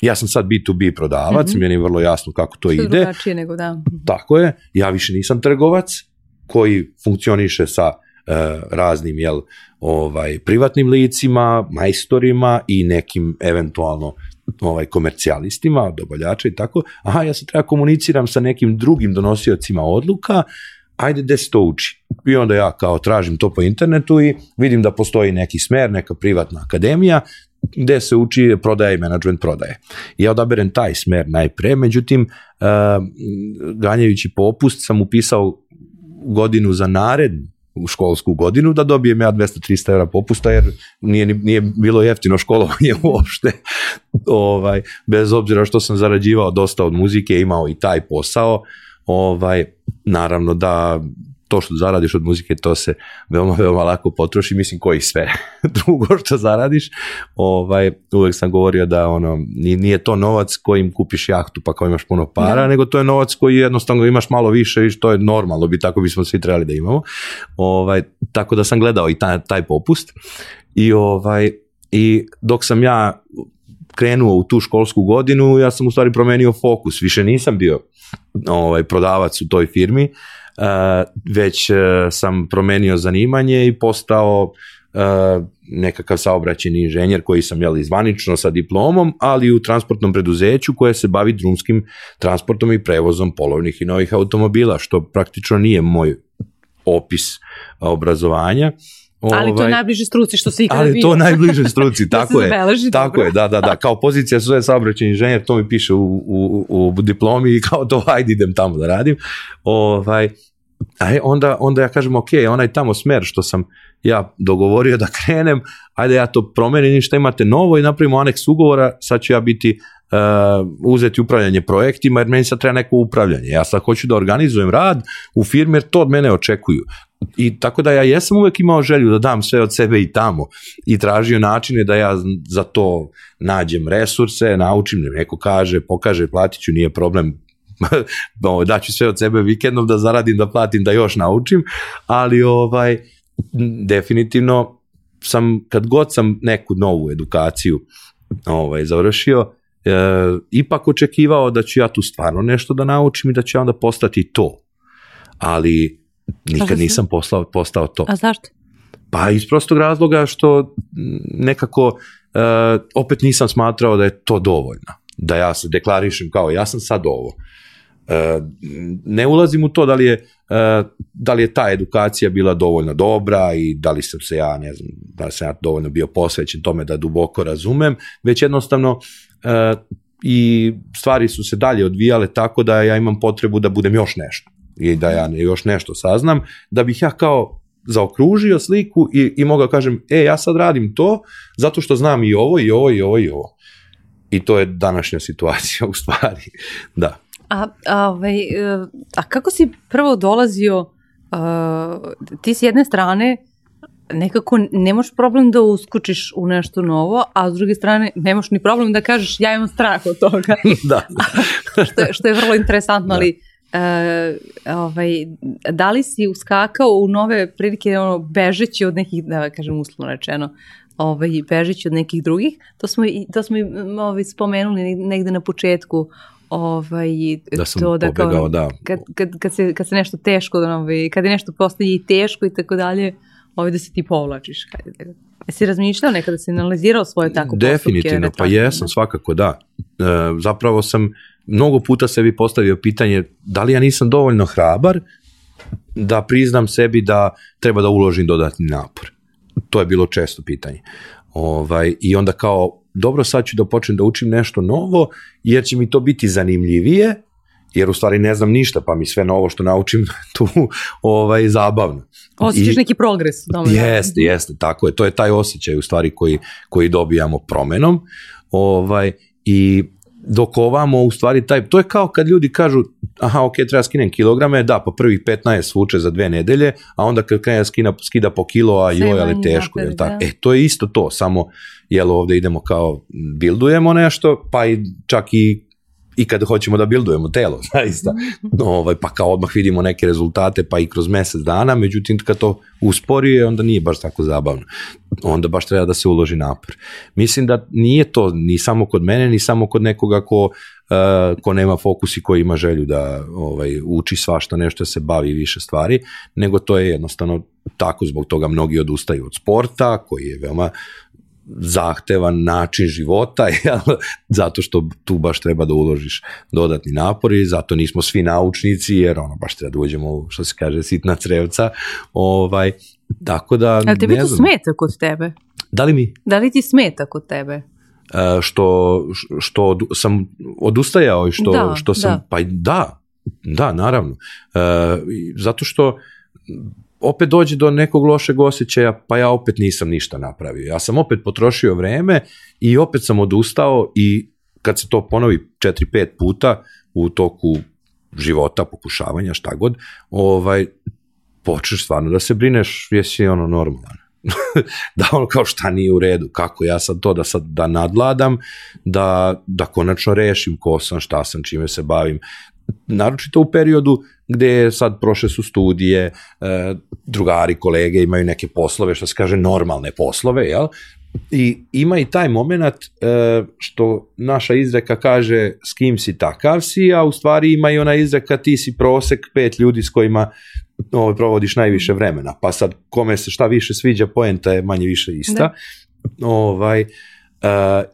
S1: Ja sam sad B2B prodavac,
S2: Mhm.
S1: meni je vrlo jasno kako to
S2: Što je
S1: ide.
S2: drugačije nego da.
S1: Tako je, ja više nisam trgovac koji funkcioniše sa raznim jel, ovaj, privatnim licima, majstorima i nekim eventualno ovaj, komercijalistima, dobavljača i tako, aha, ja se treba komuniciram sa nekim drugim donosiocima odluka, ajde gde se to uči. I onda ja kao tražim to po internetu i vidim da postoji neki smer, neka privatna akademija, gde se uči prodaje i management prodaje. Ja odaberem taj smer najpre, međutim, uh, ganjajući popust sam upisao godinu za narednu školsku godinu da dobijem ja 200-300 evra popusta jer nije, nije bilo jeftino školovanje [LAUGHS] uopšte. Ovaj, bez obzira što sam zarađivao dosta od muzike imao i taj posao ovaj, naravno da to što zaradiš od muzike, to se veoma, veoma lako potroši, mislim koji sve [LAUGHS] drugo što zaradiš, ovaj, uvek sam govorio da ono, nije to novac kojim kupiš jahtu pa kao imaš puno para, ja. nego to je novac koji jednostavno imaš malo više i što je normalno, bi tako bismo svi trebali da imamo. Ovaj, tako da sam gledao i taj, taj popust i ovaj, i dok sam ja krenuo u tu školsku godinu, ja sam u stvari promenio fokus, više nisam bio ovaj, prodavac u toj firmi, uh, već uh, sam promenio zanimanje i postao uh, nekakav saobraćeni inženjer koji sam jeli zvanično sa diplomom, ali u transportnom preduzeću koje se bavi drumskim transportom i prevozom polovnih i novih automobila, što praktično nije moj opis obrazovanja.
S2: Ali to je ovaj, najbliže struci što se ikada
S1: Ali bio. to najbliže [LAUGHS] struci, tako je. Zabeleži, tako dobro. je, da, da, da. Kao pozicija se zove saobraćaj inženjer, to mi piše u, u, u diplomi i kao to, [LAUGHS] ajde idem tamo da radim. Ovaj, a onda, onda ja kažem, ok, onaj tamo smer što sam ja dogovorio da krenem, ajde ja to promenim i šta imate novo i napravimo aneks ugovora, sad ću ja biti uh, uzeti upravljanje projektima jer meni sad treba neko upravljanje. Ja sad hoću da organizujem rad u firmi jer to od mene očekuju. I tako da ja jesam uvek imao želju da dam sve od sebe i tamo. I tražio načine da ja za to nađem resurse, naučim, neko kaže, pokaže, platit ću, nije problem, [LAUGHS] daću sve od sebe vikendom da zaradim, da platim, da još naučim, ali ovaj, definitivno sam, kad god sam neku novu edukaciju ovaj, završio, e, ipak očekivao da ću ja tu stvarno nešto da naučim i da ću onda postati to. Ali nikad nisam poslao, postao to.
S2: A zašto?
S1: Pa iz prostog razloga što nekako uh, opet nisam smatrao da je to dovoljno. Da ja se deklarišem kao ja sam sad ovo. Uh, ne ulazim u to da li je uh, da li je ta edukacija bila dovoljno dobra i da li sam se ja, ne znam, da li sam ja dovoljno bio posvećen tome da duboko razumem, već jednostavno uh, i stvari su se dalje odvijale tako da ja imam potrebu da budem još nešto i da ja još nešto saznam, da bih ja kao zaokružio sliku i, i mogao kažem, e, ja sad radim to zato što znam i ovo, i ovo, i ovo, i ovo. I to je današnja situacija [LAUGHS] u stvari, da.
S2: A, a, ovaj, a kako si prvo dolazio, a, ti s jedne strane nekako nemaš problem da uskučiš u nešto novo, a s druge strane nemaš ni problem da kažeš ja imam strah od toga. [LAUGHS]
S1: da. [LAUGHS]
S2: što, je, što je vrlo interesantno, da. ali Uh, ovaj, da li si uskakao u nove prilike ono, bežeći od nekih, da kažem uslovno rečeno, ovaj, bežeći od nekih drugih, to smo, to smo ovaj, spomenuli negde na početku, ovaj,
S1: da sam to, da, pobegao, kao, da.
S2: Kad, kad, kad, se, kad se nešto teško, ovaj, kad je nešto postaje i teško i tako dalje, ovaj, da se ti povlačiš. Hajde, da Jesi razmišljao nekada, si analizirao svoje tako
S1: postupke? Definitivno, pa jesam, svakako da. E, zapravo sam mnogo puta sebi postavio pitanje da li ja nisam dovoljno hrabar da priznam sebi da treba da uložim dodatni napor. To je bilo često pitanje. Ovaj, I onda kao, dobro, sad ću da počnem da učim nešto novo, jer će mi to biti zanimljivije, jer u stvari ne znam ništa, pa mi sve novo što naučim [LAUGHS] tu ovaj, zabavno.
S2: Osjećaš I, neki progres.
S1: Dobro. Jeste, jeste, tako je. To je taj osjećaj u stvari koji, koji dobijamo promenom. Ovaj, I dok ovamo u stvari taj, to je kao kad ljudi kažu aha ok, treba skinem kilograme, da, pa prvih 15 svuče za dve nedelje, a onda kad krene skina, skida po kilo, a joj, ali teško, je tako? Da. E, to je isto to, samo, jel ovde idemo kao, bildujemo nešto, pa i čak i i kada hoćemo da bildujemo telo, [LAUGHS] zaista, ovaj, pa kao odmah vidimo neke rezultate, pa i kroz mesec dana, međutim kad to usporije, onda nije baš tako zabavno. Onda baš treba da se uloži napor. Mislim da nije to ni samo kod mene, ni samo kod nekoga ko, uh, ko nema fokus i ko ima želju da ovaj, uči svašta nešto, da se bavi više stvari, nego to je jednostavno tako, zbog toga mnogi odustaju od sporta, koji je veoma zahtevan način života, [LAUGHS] jel? zato što tu baš treba da uložiš dodatni napor i zato nismo svi naučnici, jer ono baš treba da uđemo što se kaže, sitna crevca. Ovaj, tako da,
S2: Ali tebi
S1: ne
S2: to smeta kod tebe?
S1: da li mi
S2: Da li ti smeta kod tebe?
S1: e, što, što sam odustajao i što,
S2: Da,
S1: što sam,
S2: da.
S1: pa da, da, naravno. E, zato što opet dođe do nekog lošeg osjećaja, pa ja opet nisam ništa napravio. Ja sam opet potrošio vreme i opet sam odustao i kad se to ponovi 4-5 puta u toku života, pokušavanja, šta god, ovaj, počneš stvarno da se brineš, jesi ono normalan. [LAUGHS] da ono kao šta nije u redu, kako ja sad to da sad da nadladam, da, da konačno rešim ko sam, šta sam, čime se bavim. Naročito u periodu gde sad prošle su studije, e, drugari, kolege imaju neke poslove, što se kaže normalne poslove, jel? I ima i taj moment e, što naša izreka kaže s kim si takav si, a u stvari ima i ona izreka ti si prosek pet ljudi s kojima ovaj, provodiš najviše vremena. Pa sad kome se šta više sviđa, poenta je manje više ista. Ovaj, e,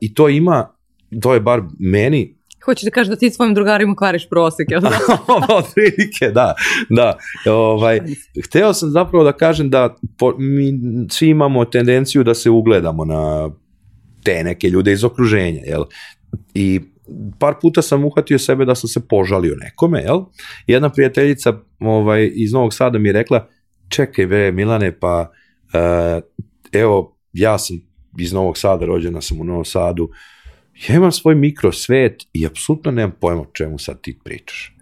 S1: I to ima, to je bar meni
S2: Hoćeš da kažeš da ti svojim drugarima kvariš prosek, jel da? [LAUGHS]
S1: otprilike, da, da. Ovaj, hteo sam zapravo da kažem da po, mi svi imamo tendenciju da se ugledamo na te neke ljude iz okruženja, jel? I par puta sam uhvatio sebe da sam se požalio nekome, jel? Jedna prijateljica ovaj, iz Novog Sada mi je rekla, čekaj bre Milane, pa uh, evo, ja sam iz Novog Sada, rođena sam u Novom Sadu, ja imam svoj mikrosvet i apsolutno nemam pojma o čemu sad ti pričaš.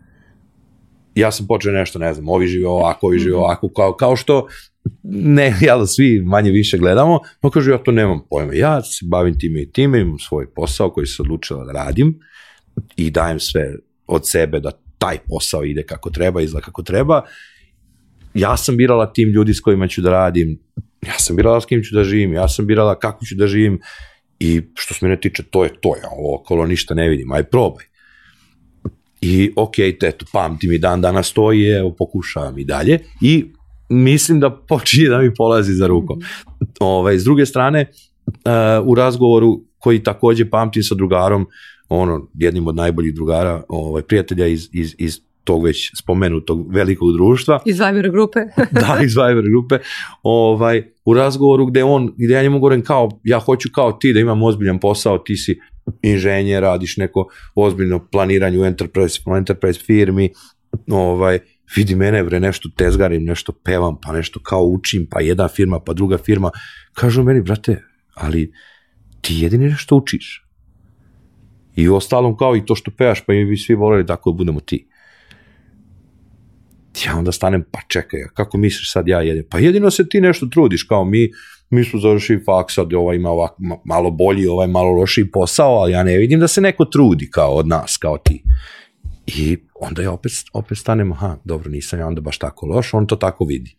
S1: Ja sam počeo nešto, ne znam, ovi žive ovako, ovi žive ovako, kao, kao što ne, jel, svi manje više gledamo, no kaže, ja to nemam pojma. Ja se bavim time i time, imam svoj posao koji se odlučila da radim i dajem sve od sebe da taj posao ide kako treba, izgleda kako treba. Ja sam birala tim ljudi s kojima ću da radim, ja sam birala s kim ću da živim, ja sam birala kako ću da živim i što se mene tiče, to je to, ja ovo okolo ništa ne vidim, aj probaj. I ok, te, eto, pamtim i dan danas to i evo, pokušavam i dalje i mislim da počinje da mi polazi za rukom. Ovaj, s druge strane, uh, u razgovoru koji takođe pamtim sa drugarom, ono, jednim od najboljih drugara, ovaj, prijatelja iz, iz, iz tog već spomenutog velikog društva, [LAUGHS]
S2: Iz Viber grupe. [LAUGHS]
S1: da, iz Viber grupe, ovaj, u razgovoru gde on, gde ja njemu govorim kao, ja hoću kao ti da imam ozbiljan posao, ti si inženjer, radiš neko ozbiljno planiranje u enterprise, u enterprise firmi, ovaj, vidi mene bre, nešto tezgarim, nešto pevam, pa nešto kao učim, pa jedna firma, pa druga firma. Kažu meni, brate, ali ti jedini nešto učiš. I u ostalom kao i to što pevaš, pa i bi svi voleli tako da budemo ti ja onda stanem, pa čekaj, kako misliš sad ja jedem? Pa jedino se ti nešto trudiš, kao mi, mi smo završili faks, sad ovaj ima ovak, ma- malo bolji, ovaj malo lošiji posao, ali ja ne vidim da se neko trudi kao od nas, kao ti. I onda ja opet, opet stanem, aha, dobro, nisam ja onda baš tako loš, on to tako vidi.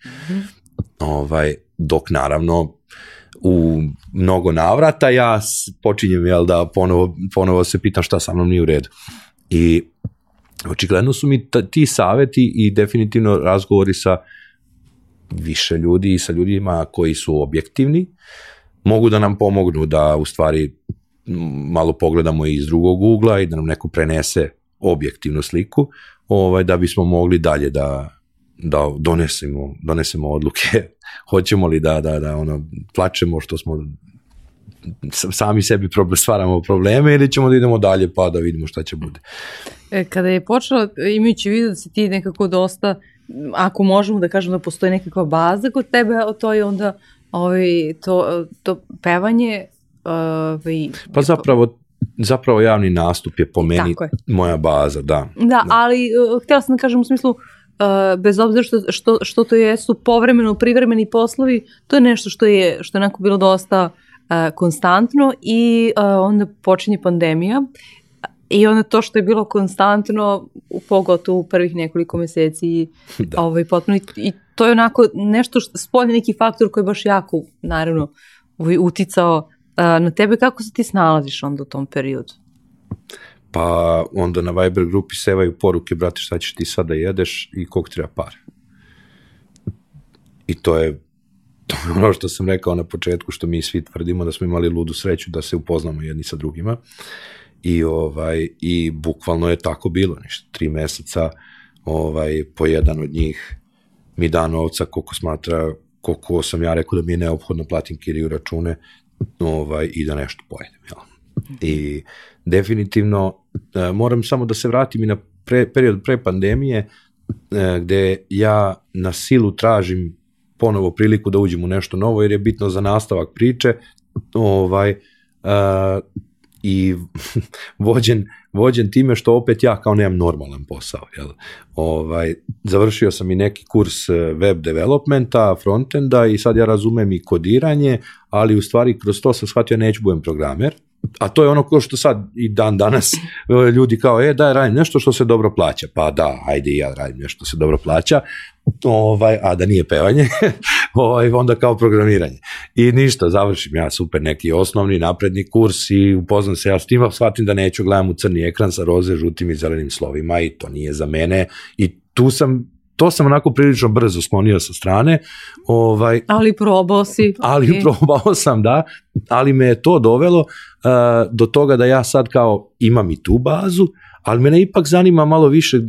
S1: Ovaj, dok naravno u mnogo navrata ja počinjem jel, da ponovo, ponovo se pitam šta sa mnom nije u redu. I očigledno su mi ti saveti i definitivno razgovori sa više ljudi i sa ljudima koji su objektivni mogu da nam pomognu da u stvari malo pogledamo iz drugog ugla i da nam neko prenese objektivnu sliku ovaj, da bismo mogli dalje da, da donesemo, donesemo odluke [LAUGHS] hoćemo li da, da, da ono, plačemo što smo sami sebi stvaramo probleme ili ćemo da idemo dalje pa da vidimo šta će bude.
S2: E, Kada je počela, imajući vidio da si ti nekako dosta, ako možemo da kažemo da postoji nekakva baza kod tebe, to je onda ovaj, to, to pevanje. Ovaj,
S1: Pa zapravo, zapravo javni nastup je po meni
S2: je.
S1: moja baza, da.
S2: Da, ali uh, htjela sam da kažem u smislu, uh, bez obzira što, što, što to jesu povremeno privremeni poslovi, to je nešto što je, što je onako bilo dosta uh, konstantno i uh, onda počinje pandemija I onda to što je bilo konstantno, pogotovo u prvih nekoliko meseci, [LAUGHS]
S1: Da.
S2: ovaj, potpuno, i, i to je onako nešto, što, spoljni neki faktor koji je baš jako, naravno, ovaj, uticao a, na tebe. Kako se ti snalaziš onda u tom periodu?
S1: Pa onda na Viber grupi sevaju poruke, brate, šta ćeš ti sada jedeš i koliko treba para. I to je, to je ono što sam rekao na početku, što mi svi tvrdimo, da smo imali ludu sreću da se upoznamo jedni sa drugima. I, ovaj, i bukvalno je tako bilo, ništa, tri meseca ovaj, po jedan od njih mi da novca koliko smatra, koliko sam ja rekao da mi je neophodno platim kiriju račune ovaj, i da nešto pojedem. Jel? I definitivno e, moram samo da se vratim i na pre, period pre pandemije e, gde ja na silu tražim ponovo priliku da uđem u nešto novo jer je bitno za nastavak priče ovaj, e, i [LAUGHS] vođen, vođen time što opet ja kao nemam normalan posao. Jel? Ovaj, završio sam i neki kurs e, web developmenta, frontenda i sad ja razumem i kodiranje, ali u stvari kroz to sam shvatio neću budem programer, a to je ono ko što sad i dan danas [LAUGHS] e, ljudi kao, e, daj, radim nešto što se dobro plaća. Pa da, ajde i ja radim nešto što se dobro plaća, ovaj, a da nije pevanje, [LAUGHS] [LAUGHS] ovaj, onda kao programiranje. I ništa, završim ja super neki osnovni napredni kurs i upoznam se ja s tim, shvatim da neću gledam u crni ekran sa roze, žutim i zelenim slovima i to nije za mene i tu sam to sam onako prilično brzo sklonio sa strane, ovaj,
S2: Ali probao si.
S1: ali
S2: okej.
S1: probao sam, da, ali me je to dovelo uh, do toga da ja sad kao imam i tu bazu, ali mene ipak zanima malo više um,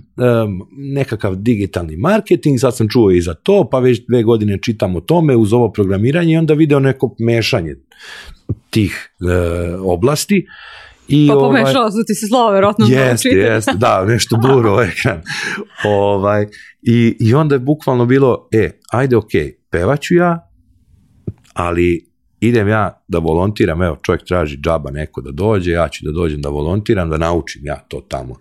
S1: nekakav digitalni marketing, sad sam čuo i za to, pa već dve godine čitam o tome uz ovo programiranje i onda video neko mešanje tih uh, oblasti. I,
S2: Pa pomešao su ti se slova, verovatno.
S1: Jeste, jeste, da, nešto bluro ekran. ovaj, i, I onda je bukvalno bilo, e, ajde, ok, pevaću ja, ali idem ja da volontiram, evo, čovjek traži džaba neko da dođe, ja ću da dođem da volontiram, da naučim ja to tamo.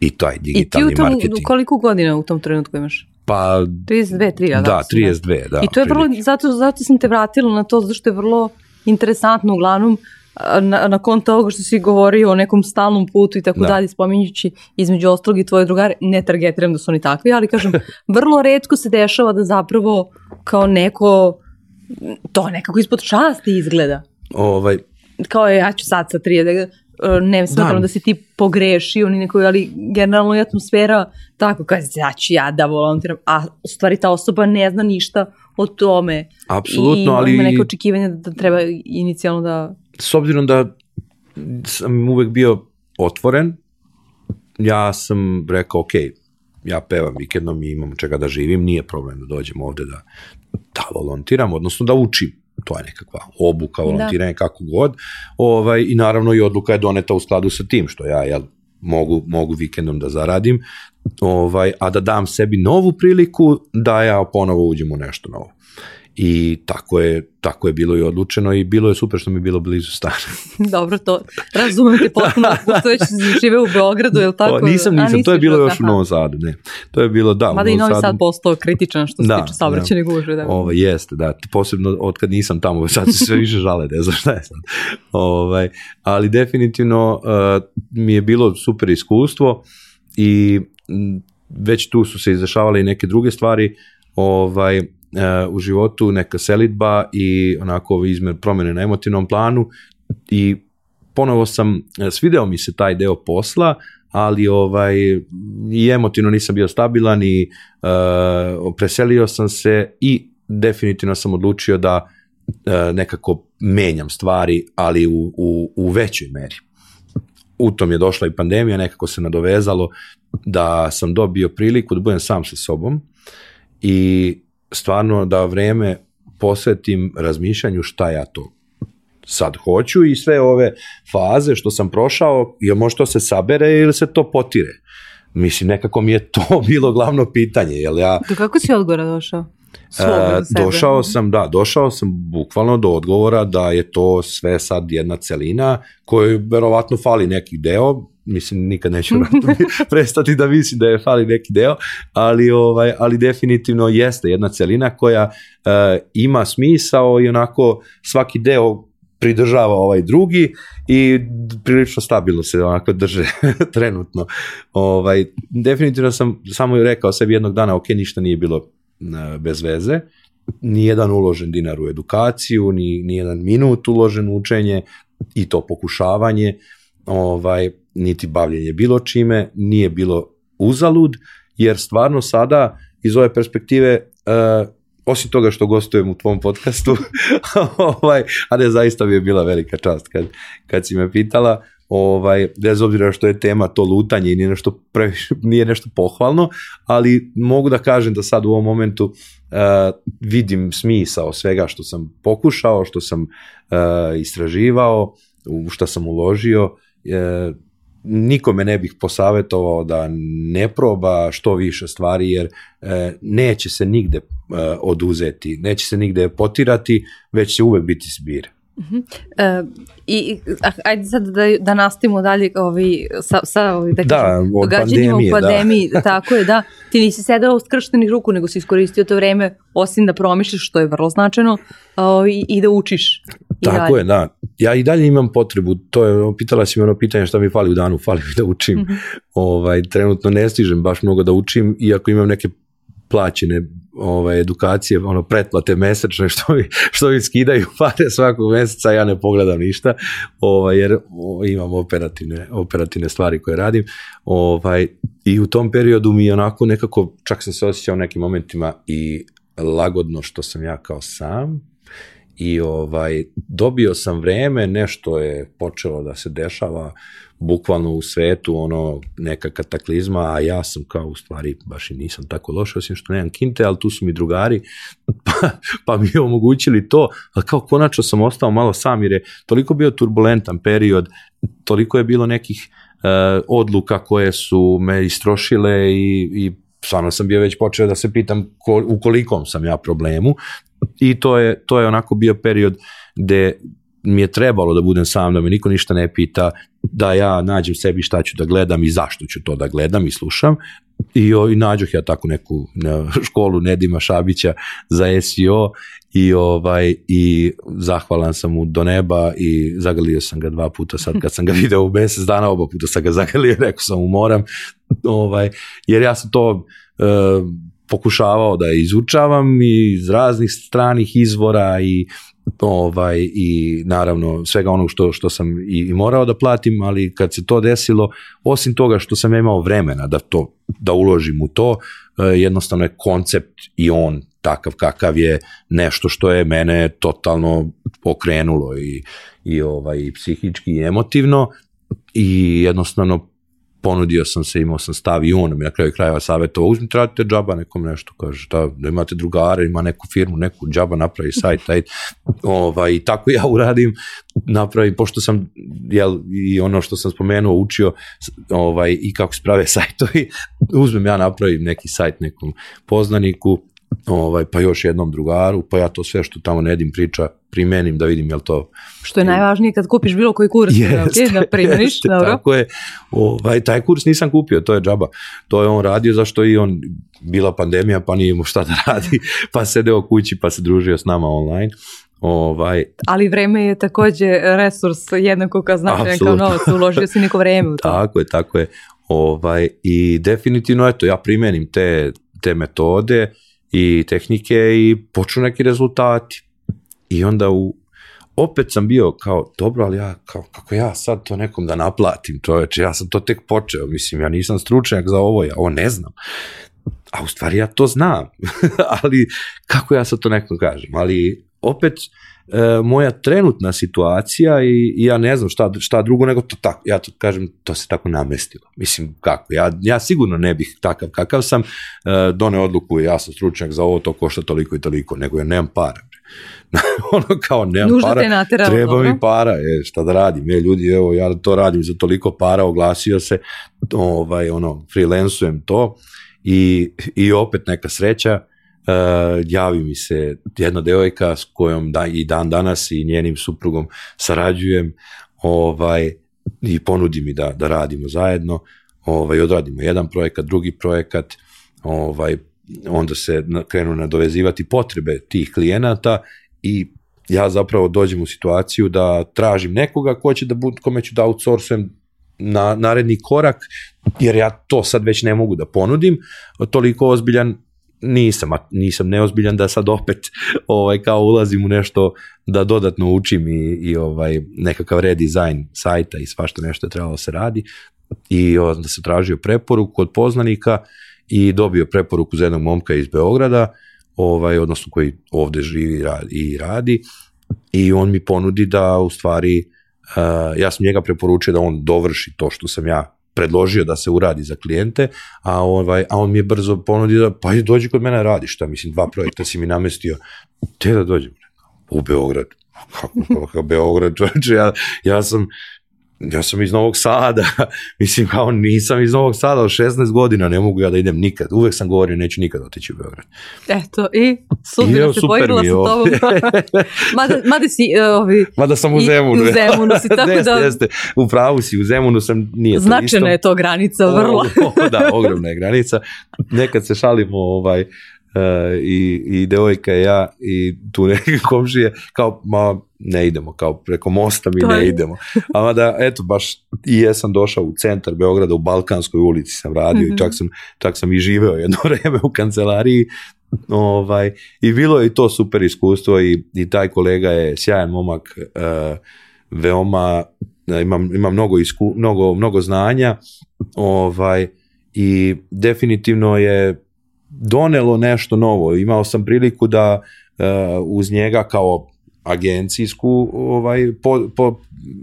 S1: I taj
S2: I ti
S1: digitalni
S2: u tom,
S1: marketing.
S2: koliko godina u tom trenutku imaš?
S1: Pa,
S2: 32, 3, a
S1: da,
S2: si,
S1: 32, da.
S2: I to je vrlo, zato, zato sam te vratila na to, zato što je vrlo interesantno uglavnom na, na konto ovoga što si govorio o nekom stalnom putu i tako
S1: Da.
S2: dalje, spominjući između ostalog i tvoje drugare, ne targetiram da su oni takvi, ali kažem, [LAUGHS] vrlo redko se dešava da zapravo kao neko, to nekako ispod časti izgleda.
S1: Ovaj,
S2: Kao je, ja ću sad sa 30, ne smatram da.
S1: Da.
S2: si ti pogrešio ni neko, ali generalno je atmosfera tako, kaže, ja ću ja da volontiram, a u stvari ta osoba ne zna ništa o tome.
S1: apsolutno,
S2: I
S1: ali...
S2: ima neke očekivanja da treba inicijalno da...
S1: s obzirom da sam uvek bio otvoren, ja sam rekao, ok, ja pevam vikendom i imam čega da živim, nije problem da dođem ovde da, da volontiram, odnosno da učim. To je nekakva obuka, volontiranje, kako god. Ovaj, I naravno i odluka je doneta u skladu sa tim, što ja jel, mogu, mogu vikendom da zaradim, ovaj, a da dam sebi novu priliku da ja ponovo uđem u nešto novo. I tako je, tako je bilo i odlučeno i bilo je super što mi je bilo blizu stana. [LAUGHS]
S2: Dobro, to razumem te potpuno, pošto već žive u Beogradu, je li tako?
S1: O, nisam,
S2: A,
S1: nisam,
S2: nisi
S1: to je bilo još u
S2: aha.
S1: Novom Sadu, ne. To je bilo, da,
S2: Mada
S1: u
S2: i
S1: Novom
S2: Novi Sad
S1: Sadu.
S2: postao kritičan što se
S1: Da,
S2: tiče saobraćene gužve. Da.
S1: Ovo, jeste, da, posebno od kad nisam tamo, [LAUGHS] sad se sve više žale, ne znam šta je sad. Ovaj, ali definitivno uh, mi je bilo super iskustvo i m, već tu su se izdešavale i neke druge stvari ovaj, u životu, neka selitba i onako izmer promene na emotivnom planu i ponovo sam, e, svideo mi se taj deo posla, ali ovaj i emotivno nisam bio stabilan i uh, preselio sam se i definitivno sam odlučio da uh, nekako menjam stvari, ali u, u, u većoj meri. U tom je došla i pandemija, nekako se nadovezalo da sam dobio priliku da budem sam sa sobom i stvarno da vreme posvetim razmišljanju šta ja to sad hoću i sve ove faze što sam prošao, je možda to se sabere ili se to potire? Mislim, nekako mi je to [LAUGHS] bilo glavno pitanje, jer ja
S2: Do kako si odgovora došao?
S1: E,
S2: sebe.
S1: došao sam, da, došao sam bukvalno do odgovora da je to sve sad jedna celina kojoj verovatno fali neki deo, mislim nikad neću [LAUGHS] prestati da mislim da je fali neki deo, ali ovaj ali definitivno jeste jedna celina koja e, ima smisao i onako svaki deo pridržava ovaj drugi i prilično stabilno se onako drže [LAUGHS] trenutno. Ovaj, definitivno sam samo rekao sebi jednog dana, ok, ništa nije bilo e, bez veze, ni jedan uložen dinar u edukaciju, ni, ni jedan minut uložen u učenje i to pokušavanje, ovaj, niti bavljenje bilo čime, nije bilo uzalud, jer stvarno sada iz ove perspektive uh, osim toga što gostujem u tvom podcastu, [LAUGHS] ovaj, a ne zaista mi je bila velika čast kad, kad si me pitala, ovaj, bez obzira što je tema to lutanje i nije nešto, previše, [LAUGHS] nije nešto pohvalno, ali mogu da kažem da sad u ovom momentu uh, vidim smisao svega što sam pokušao, što sam uh, istraživao, u šta sam uložio, uh, nikome ne bih posavetovao da ne proba što više stvari jer e, neće se nigde e, oduzeti, neće se nigde potirati, već će uvek biti zbir. Uh -huh.
S2: e, I ajde sad da, da nastavimo dalje ovaj, sa, sa ovaj, da,
S1: da događanjima
S2: u pandemiji, da. [LAUGHS] tako je, da. Ti nisi sedao skrštenih ruku, nego si iskoristio to vreme osim da promišljaš, što je vrlo značajno, ovaj, i da učiš.
S1: I tako dalje. je, da. Ja i dalje imam potrebu, to je, pitala si me ono pitanje šta mi fali u danu, fali mi da učim. Mm -hmm. ovaj, trenutno ne stižem baš mnogo da učim, iako imam neke plaćene ovaj, edukacije, ono, pretplate mesečne, [LAUGHS] što mi, što mi skidaju pare svakog meseca, ja ne pogledam ništa, ovaj, jer imam operativne, operativne stvari koje radim. Ovaj, I u tom periodu mi onako nekako, čak sam se osjećao u nekim momentima i lagodno što sam ja kao sam, i ovaj dobio sam vreme, nešto je počelo da se dešava bukvalno u svetu, ono neka kataklizma, a ja sam kao u stvari baš i nisam tako loš, osim što nemam kinte, ali tu su mi drugari, [LAUGHS] pa, pa mi je omogućili to, ali kao konačno sam ostao malo sam, jer je toliko bio turbulentan period, toliko je bilo nekih uh, odluka koje su me istrošile i, i stvarno sam bio već počeo da se pitam ko, u kolikom sam ja problemu i to je, to je onako bio period gde mi je trebalo da budem sam, da me niko ništa ne pita, da ja nađem sebi šta ću da gledam i zašto ću to da gledam i slušam. I, o, i nađoh ja tako neku [LAUGHS] školu Nedima Šabića za SEO i ovaj i zahvalan sam mu do neba i zagalio sam ga dva puta sad kad sam ga [LAUGHS] video u mesec dana oba puta sam ga [LAUGHS] zagalio rekao sam mu moram ovaj jer ja sam to uh, pokušavao da izučavam i iz raznih stranih izvora i ovaj i naravno svega onog što što sam i, i morao da platim, ali kad se to desilo, osim toga što sam imao vremena da to da uložim u to, eh, jednostavno je koncept i on takav kakav je nešto što je mene totalno okrenulo i i ovaj i psihički i emotivno i jednostavno ponudio sam se, imao sam stav i on mi na kraju krajeva savjetovao, uzmite, radite džaba nekom nešto, kaže, da, da imate drugare, ima neku firmu, neku džaba napravi sajt, taj, ovaj, i tako ja uradim, napravim, pošto sam, jel, i ono što sam spomenuo, učio, ovaj, i kako se prave [LAUGHS] sajtovi, uzmem ja napravim neki sajt nekom poznaniku, ovaj, pa još jednom drugaru, pa ja to sve što tamo Nedim priča primenim da vidim jel to...
S2: Što je najvažnije kad kupiš bilo koji kurs, jeste, okay, da primeniš, [LAUGHS] jeste, dobro.
S1: Tako je, ovaj, taj kurs nisam kupio, to je džaba. To je on radio zašto i on, bila pandemija pa nije imao šta da radi, [LAUGHS] pa sedeo kući pa se družio s nama online. Ovaj,
S2: Ali vreme je takođe resurs jednako kao značajan kao novac, uložio si neko vreme u to. [LAUGHS]
S1: tako je, tako je. Ovaj, I definitivno, eto, ja primenim te, te metode, i tehnike i počnu neki rezultati. I onda u, opet sam bio kao, dobro, ali ja, kao, kako ja sad to nekom da naplatim, čoveče, ja sam to tek počeo, mislim, ja nisam stručnjak za ovo, ja ovo ne znam. A u stvari ja to znam, [LAUGHS] ali kako ja sad to nekom kažem, ali opet, e, moja trenutna situacija i, i ja ne znam šta, šta drugo nego to tako, ja to kažem, to se tako namestilo. Mislim, kako, ja, ja sigurno ne bih takav kakav sam, e, done odluku, ja sam stručnjak za ovo, to košta toliko i toliko, nego ja nemam para. [LAUGHS] ono kao nemam Nužda para, treba dobro. mi para, je, šta da radim, je, ljudi, evo, ja to radim za toliko para, oglasio se, ovaj, ono, freelansujem to i, i opet neka sreća, uh, javi mi se jedna devojka s kojom da, i dan danas i njenim suprugom sarađujem ovaj, i ponudi mi da, da radimo zajedno, ovaj, odradimo jedan projekat, drugi projekat, ovaj, onda se krenu nadovezivati potrebe tih klijenata i ja zapravo dođem u situaciju da tražim nekoga ko će da bud, kome ću da outsourcujem na naredni korak, jer ja to sad već ne mogu da ponudim, toliko ozbiljan nisam, a nisam neozbiljan da sad opet [LAUGHS] ovaj kao ulazim u nešto da dodatno učim i, i ovaj nekakav redizajn sajta i svašta nešto je trebalo da se radi. I onda se tražio preporuku od poznanika i dobio preporuku za jednog momka iz Beograda, ovaj, odnosno koji ovde živi i radi i on mi ponudi da u stvari uh, ja sam njega preporučio da on dovrši to što sam ja predložio da se uradi za klijente, a, ovaj, a on mi je brzo ponudio da pa dođi kod mene radi šta, mislim dva projekta si mi namestio, te da dođem u Beograd. Kako, kako Beograd, čovječe, ja, ja sam ja sam iz Novog Sada, [LAUGHS] mislim kao nisam iz Novog Sada od 16 godina, ne mogu ja da idem nikad, uvek sam govorio neću nikad otići u Beograd.
S2: Eto, i sudbina se pojavila sa tobom. [LAUGHS] mada, mada si... Uh, ovi,
S1: mada sam u Zemunu.
S2: I, u Zemunu si, [LAUGHS] tako
S1: jeste,
S2: da...
S1: Jeste, u pravu si, u Zemunu sam, nije
S2: Značajna
S1: to isto.
S2: je to granica, vrlo.
S1: O, da, ogromna je granica. Nekad se šalimo ovaj, i, i devojka i ja i tu [LAUGHS] neke komšije kao ma ne idemo kao preko mosta mi ne idemo a da eto baš i jesam došao u centar Beograda u Balkanskoj ulici sam radio mm-hmm. i čak sam, čak sam i živeo jedno [LAUGHS] vreme u kancelariji ovaj, i bilo je i to super iskustvo i, i taj kolega je sjajan momak uh, veoma ima, ima mnogo, isku, mnogo, mnogo znanja ovaj, i definitivno je donelo nešto novo. Imao sam priliku da uh, uz njega kao agencijsku ovaj po, po,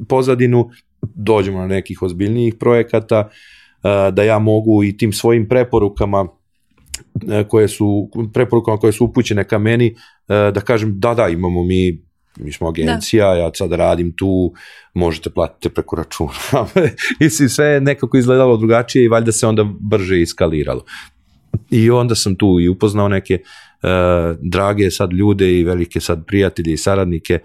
S1: pozadinu dođemo na nekih ozbiljnijih projekata uh, da ja mogu i tim svojim preporukama uh, koje su preporukama koje su upućene ka meni da kažem da da imamo mi mi smo agencija, da. ja sad radim tu, možete platiti preko računa. [LAUGHS] Mislim, sve je nekako izgledalo drugačije i valjda se onda brže iskaliralo. I onda sam tu i upoznao neke uh, drage sad ljude i velike sad prijatelje i saradnike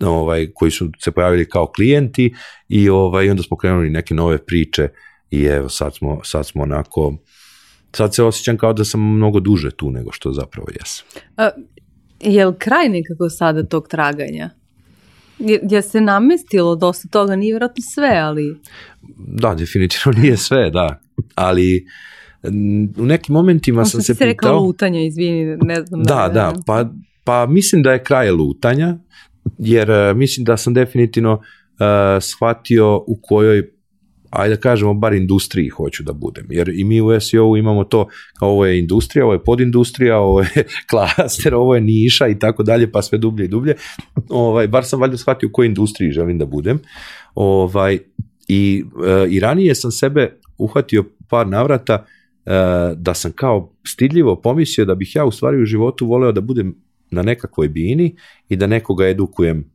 S1: ovaj, koji su se pojavili kao klijenti i ovaj, onda smo krenuli neke nove priče i evo sad smo, sad smo onako sad se osjećam kao da sam mnogo duže tu nego što zapravo jesam.
S2: A, je li kraj nekako sada tog traganja? Je, je se namestilo dosta toga, nije vjerojatno sve, ali...
S1: Da, definitivno nije sve, da, ali u nekim momentima sam, se pitao...
S2: rekao lutanja, izvini, ne znam.
S1: Da, da, da, pa, pa mislim da je kraj lutanja, jer uh, mislim da sam definitivno uh, shvatio u kojoj ajde da kažemo, bar industriji hoću da budem. Jer i mi u SEO imamo to, ovo je industrija, ovo je podindustrija, ovo je [LAUGHS] klaster, ovo je niša i tako dalje, pa sve dublje i dublje. Ovaj, bar sam valjda shvatio u kojoj industriji želim da budem. Ovaj, i, uh, I ranije sam sebe uhvatio par navrata da sam kao stidljivo pomislio da bih ja u stvari u životu voleo da budem na nekakvoj bini i da nekoga edukujem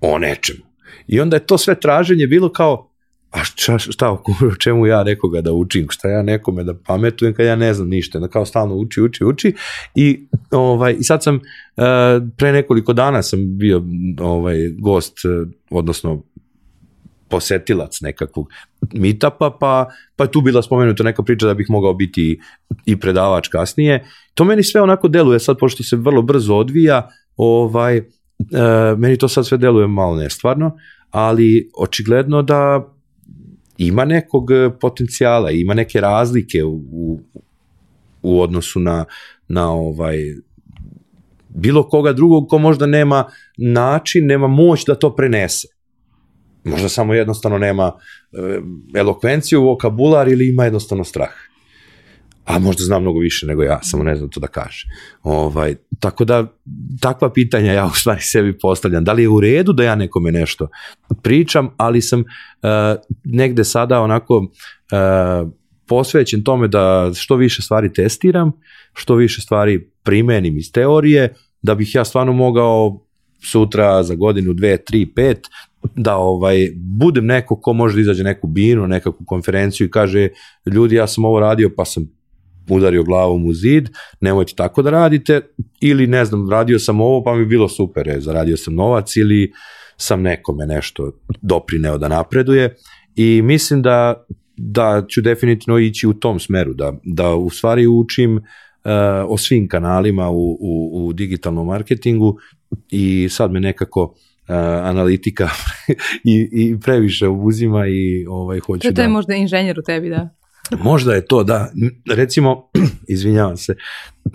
S1: o nečemu. I onda je to sve traženje bilo kao, a šta, šta o čemu ja nekoga da učim, šta ja nekome da pametujem kad ja ne znam ništa, da kao stalno uči, uči, uči. I, ovaj, i sad sam uh, pre nekoliko dana sam bio ovaj, gost, odnosno posetilac nekakvog meetupa, pa, pa je tu bila spomenuta neka priča da bih mogao biti i predavač kasnije. To meni sve onako deluje sad, pošto se vrlo brzo odvija, ovaj, e, meni to sad sve deluje malo nestvarno, ali očigledno da ima nekog potencijala, ima neke razlike u, u, u odnosu na, na ovaj bilo koga drugog ko možda nema način, nema moć da to prenese. Možda samo jednostavno nema e, elokvenciju, vokabular ili ima jednostavno strah. A možda zna mnogo više nego ja, samo ne znam to da kaže. Ovaj, tako da, takva pitanja ja u stvari sebi postavljam. Da li je u redu da ja nekome nešto pričam, ali sam uh, negde sada onako uh, posvećen tome da što više stvari testiram, što više stvari primenim iz teorije, da bih ja stvarno mogao sutra, za godinu, dve, tri, pet, da ovaj budem neko ko može da izađe neku binu, nekakvu konferenciju i kaže ljudi ja sam ovo radio pa sam udario glavom u zid, nemojte tako da radite ili ne znam, radio sam ovo pa mi bilo super, je, zaradio sam novac ili sam nekome nešto doprineo da napreduje. I mislim da da ću definitivno ići u tom smeru, da, da u stvari učim o svim kanalima u, u, u digitalnom marketingu i sad me nekako uh, analitika [LAUGHS] i, i previše uzima i ovaj, hoću
S2: To je
S1: da...
S2: možda inženjer u tebi, da.
S1: Možda je to, da. Recimo, [CLEARS THROAT] izvinjavam se,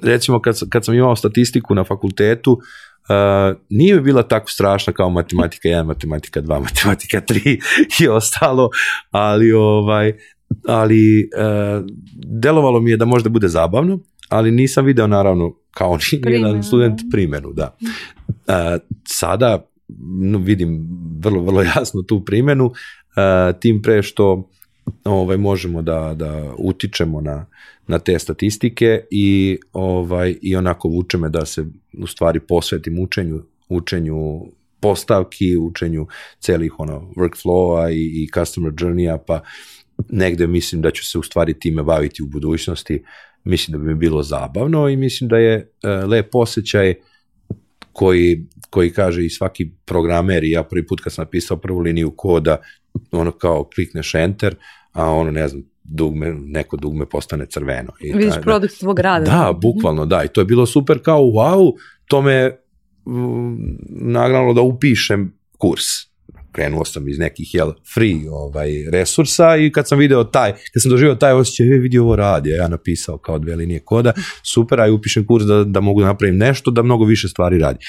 S1: recimo kad, kad sam imao statistiku na fakultetu, uh, nije mi bila tako strašna kao matematika 1, matematika 2, [LAUGHS] matematika 3 i ostalo, ali ovaj, ali uh, delovalo mi je da možda bude zabavno, ali nisam video naravno kao ni jedan student
S2: da.
S1: primjenu, da. Uh, sada vidim vrlo, vrlo jasno tu primjenu, uh, tim pre što ovaj možemo da da utičemo na na te statistike i ovaj i onako vuče me da se u stvari posvetim učenju učenju postavki, učenju celih ono workflowa i, i customer journeya, pa negde mislim da ću se u stvari time baviti u budućnosti. Mislim da bi mi bilo zabavno i mislim da je e, lep osjećaj koji, koji kaže i svaki programer i ja prvi put kad sam napisao prvu liniju koda, ono kao klikneš enter, a ono ne znam, dugme, neko dugme postane crveno. I
S2: Vidiš
S1: da- da-
S2: produkt svog rada.
S1: da, bukvalno, da. I to je bilo super kao, wow, to me mm, nagnalo da upišem kurs. Krenuo sam iz nekih jel, free ovaj, resursa i kad sam video taj, kad sam doživio taj osjećaj, je vidi ovo radi, ja napisao kao dve linije koda, super, a i upišem kurs da, da mogu da napravim nešto, da mnogo više stvari radi.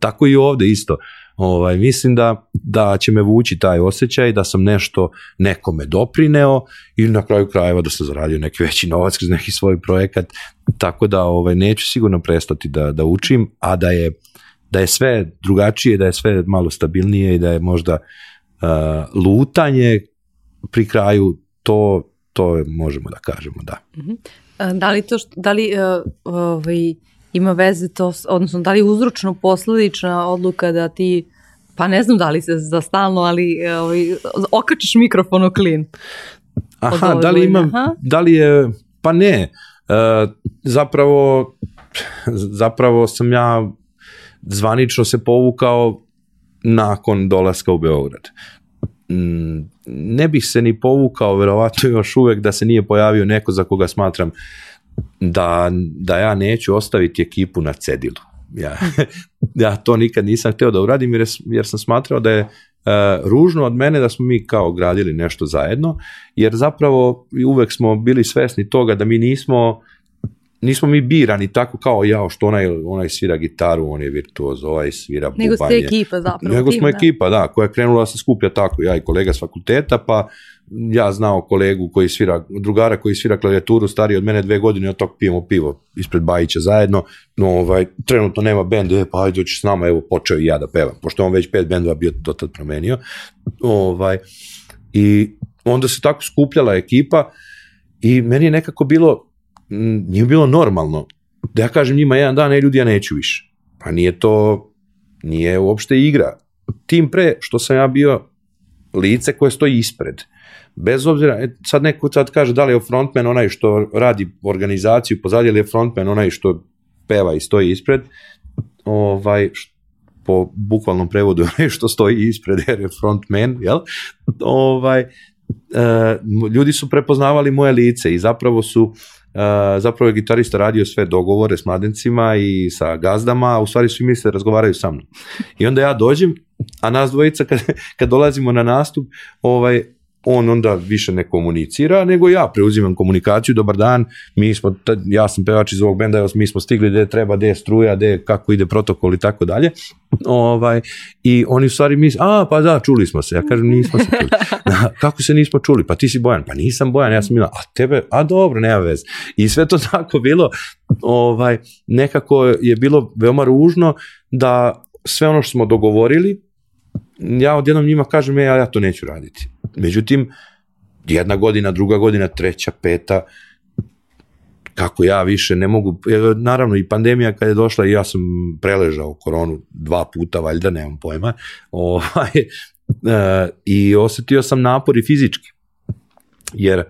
S1: Tako i ovde isto. Ovaj, mislim da, da će me vući taj osjećaj da sam nešto nekome doprineo i na kraju krajeva da sam zaradio neki veći novac kroz neki svoj projekat, tako da ovaj, neću sigurno prestati da, da učim, a da je, da je sve drugačije, da je sve malo stabilnije i da je možda uh, lutanje pri kraju to, to možemo da kažemo, da.
S2: A, Da li to, što, da li e, ovaj, ima veze to, odnosno da li je uzročno posledična odluka da ti pa ne znam da li se za stalno, ali e, ovaj, okačiš mikrofon u klin.
S1: Aha,
S2: ove
S1: da li imam,
S2: aha.
S1: da li je, pa ne, e, zapravo, zapravo sam ja zvanično se povukao nakon dolaska u Beograd. Mm, Ne bih se ni povukao, verovatno još uvek da se nije pojavio neko za koga smatram da, da ja neću ostaviti ekipu na cedilu. Ja, [LAUGHS] ja to nikad nisam hteo da uradim jer, jer sam smatrao da je e, ružno od mene da smo mi kao gradili nešto zajedno, jer zapravo uvek smo bili svesni toga da mi nismo nismo mi birani tako kao ja, što onaj, onaj svira gitaru, on je virtuoz, ovaj svira bubanje.
S2: Nego ste ekipa zapravo.
S1: Nego
S2: tim,
S1: smo
S2: da.
S1: ekipa, da, koja je krenula da se skuplja tako, ja i kolega s fakulteta, pa ja znao kolegu koji svira, drugara koji svira klavijaturu, stariji od mene dve godine, od tog pijemo pivo ispred Bajića zajedno, no ovaj, trenutno nema benda, e, pa ajde doći s nama, evo, počeo i ja da pevam, pošto on već pet bendova bio do tad promenio, ovaj, i onda se tako skupljala ekipa i meni je nekako bilo, nije bilo normalno, da ja kažem njima jedan dan, e ljudi, ja neću više. Pa nije to, nije uopšte igra. Tim pre što sam ja bio lice koje stoji ispred. Bez obzira, e, sad neko sad kaže da li je frontman onaj što radi organizaciju pozadnje ili je frontman onaj što peva i stoji ispred, ovaj, po bukvalnom prevodu [LAUGHS] onaj što stoji ispred jer je frontman, jel? Ovaj, e, ljudi su prepoznavali moje lice i zapravo su zapravo je gitarista radio sve dogovore s mladencima i sa gazdama, a u stvari svi misle da razgovaraju sa mnom. I onda ja dođem, a nas dvojica kad, kad dolazimo na nastup, ovaj, on onda više ne komunicira, nego ja preuzimam komunikaciju, dobar dan, mi smo, ja sam pevač iz ovog benda, mi smo stigli gde treba, gde je struja, gde, kako ide protokol i tako dalje. Ovaj, I oni u stvari misle, a pa da, čuli smo se. Ja kažem, nismo se čuli. [LAUGHS] "A, Kako se nismo čuli? Pa ti si Bojan. Pa nisam Bojan, ja sam Milan. A tebe, a dobro, nema veze. I sve to [LAUGHS] tako bilo, ovaj, nekako je bilo veoma ružno da sve ono što smo dogovorili, ja odjednom njima kažem, e, ja, ja to neću raditi. Međutim, jedna godina, druga godina, treća, peta, kako ja više ne mogu, naravno i pandemija kad je došla i ja sam preležao koronu dva puta, valjda, nemam pojma, [LAUGHS] ovaj, e, i osetio sam napor i fizički, jer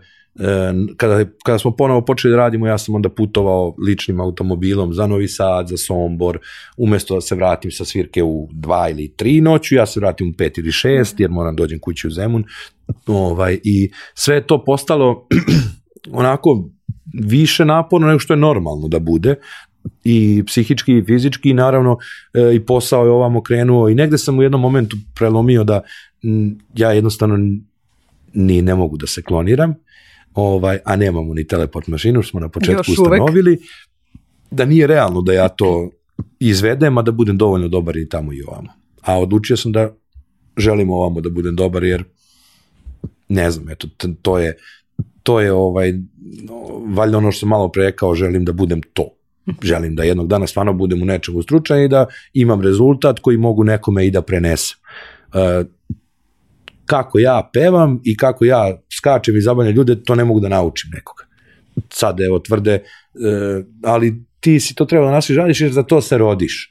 S1: kada, kada smo ponovo počeli da radimo, ja sam onda putovao ličnim automobilom za Novi Sad, za Sombor, umesto da se vratim sa svirke u dva ili tri noću, ja se vratim u pet ili šest, jer moram dođem kući u Zemun, ovaj, i sve je to postalo [CLEARS THROAT] onako više naporno nego što je normalno da bude. I psihički i fizički i naravno e, i posao je ovamo krenuo. I negde sam u jednom momentu prelomio da m, ja jednostavno ni ne mogu da se kloniram, ovaj, a nemamo ni teleport mašinu, što smo na početku
S2: Još uvek.
S1: ustanovili, da nije realno da ja to izvedem, a da budem dovoljno dobar i tamo i ovamo. A odlučio sam da želim ovamo da budem dobar, jer ne znam, eto, to je, to je ovaj, no, valjda ono što sam malo pre rekao, želim da budem to. Želim da jednog dana stvarno budem u nečemu stručan i da imam rezultat koji mogu nekome i da prenesem. E, kako ja pevam i kako ja skačem i zabavljam ljude, to ne mogu da naučim nekoga. Sad evo tvrde, e, ali ti si to trebalo da nas žališ jer za to se rodiš.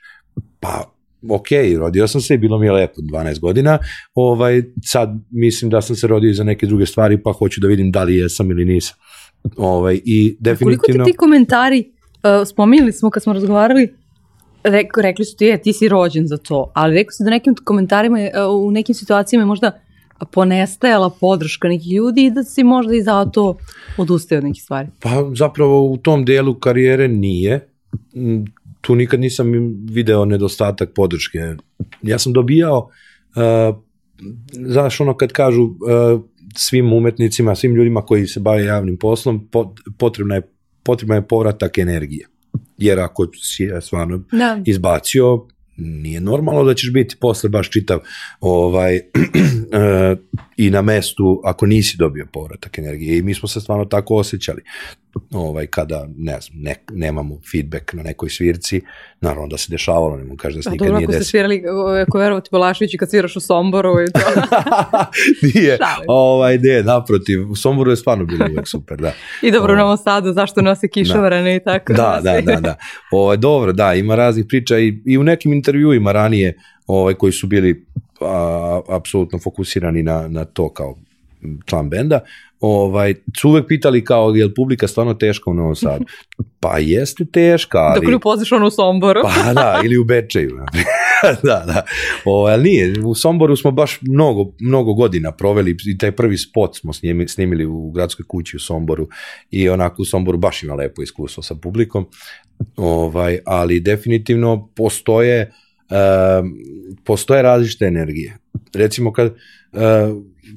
S1: Pa ok, rodio sam se i bilo mi je lepo 12 godina, ovaj, sad mislim da sam se rodio i za neke druge stvari, pa hoću da vidim da li jesam ili nisam. Ovaj, I
S2: Koliko
S1: definitivno...
S2: ti ti komentari, uh, spominjali smo kad smo razgovarali, rek, rekli su ti, je, ti si rođen za to, ali rekli su da nekim komentarima, uh, u nekim situacijama možda ponestajala podrška nekih ljudi i da si možda i zato odustao od nekih stvari.
S1: Pa zapravo u tom delu karijere nije. Mm, Tu nikad nisam video nedostatak podrške. Ja sam dobijao, uh, znaš ono kad kažu uh, svim umetnicima, svim ljudima koji se bave javnim poslom, pot, potrebna je, potrebna je povratak energije. Jer ako si je stvarno
S2: Da.
S1: izbacio, nije normalno da ćeš biti posle baš čitav ovaj, [CLEARS THROAT] e, i na mestu ako nisi dobio povratak energije i mi smo se stvarno tako osjećali ovaj, kada ne znam, ne, nemamo feedback na nekoj svirci naravno da se dešavalo, ne mogu kažem da se nikad
S2: dobro,
S1: nije
S2: ako ste
S1: desilo
S2: svirali, ako verovati Balašević i kad sviraš u Somboru i to. [LAUGHS]
S1: nije,
S2: Šalim.
S1: ovaj, ne, naprotiv, u Somboru je stvarno bilo uvek super, da.
S2: I dobro u Novom Sadu, zašto nose kišovrane i tako.
S1: Da, da, da, da. Ovo, dobro, da, ima raznih priča i, i u nekim intervjuima ranije ovaj, koji su bili a, apsolutno fokusirani na, na to kao član benda, ovaj, su uvek pitali kao, je li publika stvarno teška u Novom Sadu? [LAUGHS] Pa jeste teška, ali...
S2: Dok ne upoznaš ono u Somboru.
S1: Pa da, ili u Bečeju. [LAUGHS] da, da. O, ali nije, u Somboru smo baš mnogo, mnogo godina proveli i taj prvi spot smo snimi, snimili u gradskoj kući u Somboru i onako u Somboru baš ima lepo iskustvo sa publikom, ovaj, ali definitivno postoje postoje različite energije. Recimo kad, uh,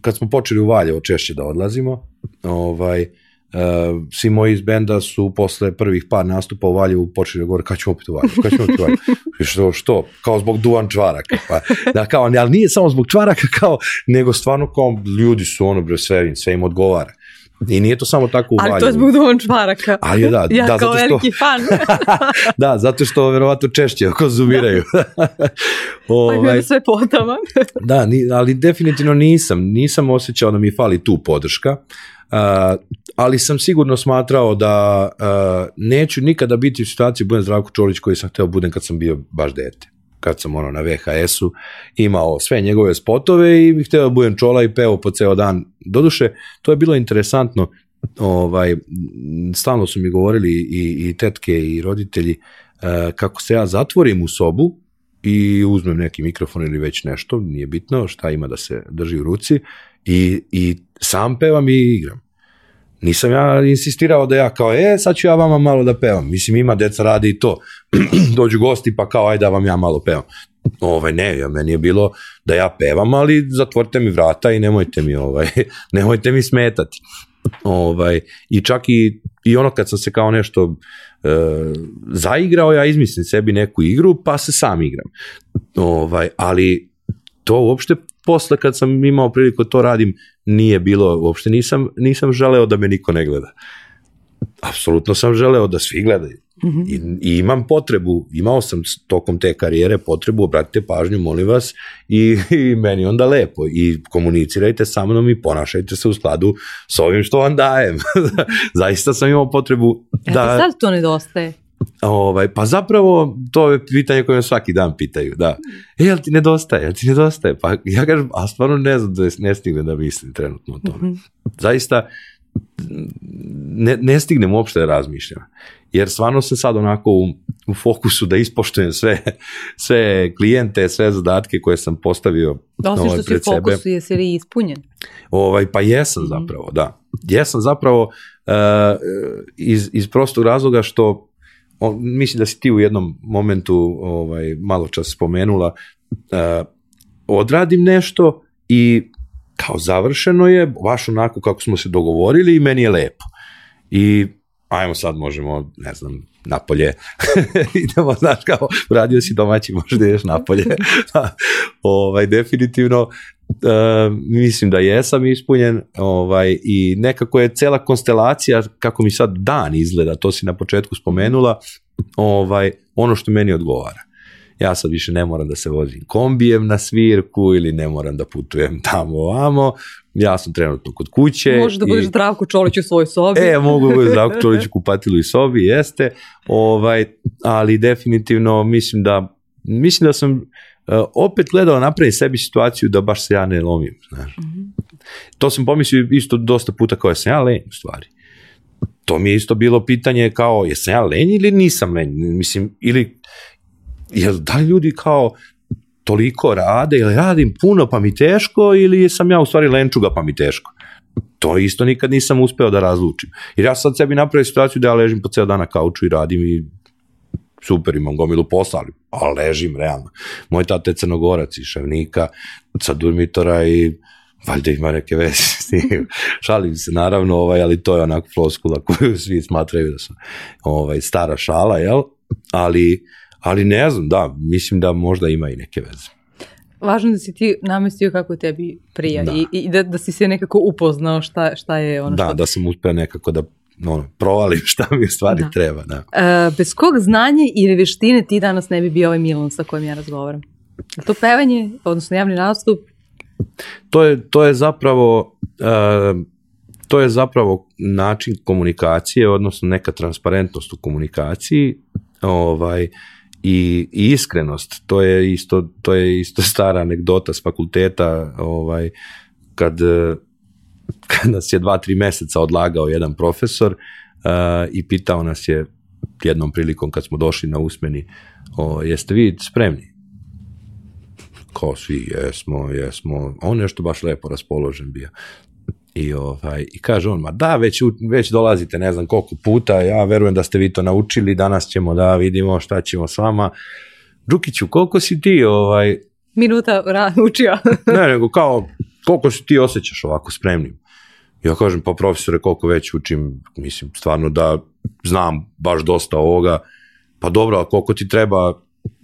S1: kad smo počeli u Valjevo češće da odlazimo, ovaj, Uh, svi moji iz benda su posle prvih par nastupa u Valjevu počeli da govore kad ćemo opet u Valjevu, kad ćemo opet u Valjevu. [LAUGHS] Što, što? Kao zbog duvan čvaraka. Pa, da, kao, ali nije samo zbog čvaraka, kao, nego stvarno kao ljudi su ono, bre, sve, sve im odgovara. I nije to samo tako u Valjevu.
S2: Ali to je zbog Duvan Čvaraka.
S1: Ali je, [LAUGHS] da,
S2: ja
S1: da,
S2: kao
S1: zato što-
S2: veliki fan. [LAUGHS]
S1: da, zato što verovatno češće [LAUGHS] konzumiraju.
S2: Pa
S1: ovaj,
S2: sve potama.
S1: Da, ni, ali definitivno nisam, nisam osjećao da mi fali tu podrška, uh, ali sam sigurno smatrao da uh, neću nikada biti u situaciji da budem Zdravko Čolić koji sam hteo budem kad sam bio baš dete kad sam ono na VHS-u imao sve njegove spotove i hteo da budem čola i peo po ceo dan. Doduše, to je bilo interesantno, ovaj, stalno su mi govorili i, i tetke i roditelji uh, kako se ja zatvorim u sobu i uzmem neki mikrofon ili već nešto, nije bitno šta ima da se drži u ruci i, i sam pevam i igram. Nisam ja insistirao da ja kao, e, sad ću ja vama malo da pevam. Mislim, ima deca radi i to. [CLEARS THROAT] Dođu gosti pa kao, ajde da vam ja malo pevam. Ovaj, ne, ja, meni je bilo da ja pevam, ali zatvorite mi vrata i nemojte mi, ovaj, [LAUGHS] nemojte mi smetati. Ovaj, I čak i, i ono kad sam se kao nešto e, zaigrao, ja izmislim sebi neku igru, pa se sam igram. Ovaj, ali to uopšte posle kad sam imao priliku da to radim, nije bilo, uopšte nisam, nisam želeo da me niko ne gleda. Apsolutno sam želeo da svi gledaju. I, I imam potrebu, imao sam tokom te karijere potrebu, obratite pažnju, molim vas, i, i meni onda lepo. I komunicirajte sa mnom i ponašajte se u skladu s ovim što vam dajem. [LAUGHS] Zaista sam imao potrebu
S2: Da.
S1: da...
S2: sad to nedostaje.
S1: Ovaj, pa zapravo to je pitanje koje me svaki dan pitaju, da. E, jel ti nedostaje, jel ti nedostaje? Pa ja kažem, a stvarno ne znam da ne stigne da mislim trenutno o tome. Zaista ne, ne stignem uopšte da razmišljam. Jer stvarno sam sad onako u, u fokusu da ispoštujem sve, sve klijente, sve zadatke koje sam postavio
S2: Osim
S1: ovaj,
S2: što si u
S1: sebe.
S2: fokusu, jesi li ispunjen?
S1: Ovaj, pa jesam
S2: Mhm.
S1: zapravo, da. Jesam zapravo, iz, iz prostog razloga što on, mislim da si ti u jednom momentu ovaj, malo čas spomenula, uh, odradim nešto i kao završeno je, baš onako kako smo se dogovorili i meni je lepo. I ajmo sad možemo, ne znam, napolje, [LAUGHS] idemo, znaš, kao, radio si domaći, možda ideš napolje. [LAUGHS] ovaj, definitivno, uh, mislim da jesam ispunjen ovaj, i nekako je cela konstelacija, kako mi sad dan izgleda, to si na početku spomenula, ovaj, ono što meni odgovara ja sad više ne moram da se vozim kombijem na svirku ili ne moram da putujem tamo ovamo, ja sam trenutno kod kuće.
S2: Možeš da budeš i... Zdravko Čolić u svojoj sobi.
S1: E, mogu da budeš [LAUGHS] Zdravko Čolić u kupatilu i sobi, jeste, ovaj, ali definitivno mislim da, mislim da sam opet gledao napraviti sebi situaciju da baš se ja ne lomim, znaš. Mm -hmm. To sam pomislio isto dosta puta kao sam ja lenj u stvari. To mi je isto bilo pitanje kao jesam ja lenj ili nisam lenj, mislim, ili jel da li ljudi kao toliko rade ili radim puno pa mi teško ili sam ja u stvari lenčuga pa mi teško. To isto nikad nisam uspeo da razlučim. Jer ja sad sebi napravim situaciju da ja ležim po ceo dan na kauču i radim i super, imam gomilu posla, ali, ali ležim realno. Moj tate je crnogorac i šavnika, sa Durmitora i valjda ima neke veze s tim. [LAUGHS] Šalim se naravno, ovaj, ali to je onako floskula koju [LAUGHS] svi smatraju da sam ovaj, stara šala, jel? Ali ali ne znam, da, mislim da možda ima i neke veze.
S2: Važno da si ti namestio kako tebi prija da. i, i da, da si se nekako upoznao šta, šta je ono
S1: da,
S2: što...
S1: Da, sam uspeo nekako da no, provalim šta mi u stvari da. treba. Da.
S2: E, bez kog znanja ili veštine ti danas ne bi bio ovaj Milan sa kojim ja razgovaram? To pevanje, odnosno javni nastup?
S1: To je, to je zapravo... Uh, to je zapravo način komunikacije, odnosno neka transparentnost u komunikaciji, ovaj, i, i iskrenost. To je isto to je isto stara anegdota s fakulteta, ovaj kad kad nas je dva, tri meseca odlagao jedan profesor uh, i pitao nas je jednom prilikom kad smo došli na usmeni, o, jeste vi spremni? Ko svi, jesmo, jesmo. On nešto baš lepo raspoložen bio. I, ovaj, I kaže on, ma da, već, već dolazite ne znam koliko puta, ja verujem da ste vi to naučili, danas ćemo da vidimo šta ćemo s vama. Đukiću, koliko si ti ovaj...
S2: Minuta [LAUGHS] učio.
S1: ne, nego kao, koliko si ti osjećaš ovako spremnim? Ja kažem, pa profesore, koliko već učim, mislim, stvarno da znam baš dosta ovoga, pa dobro, a koliko ti treba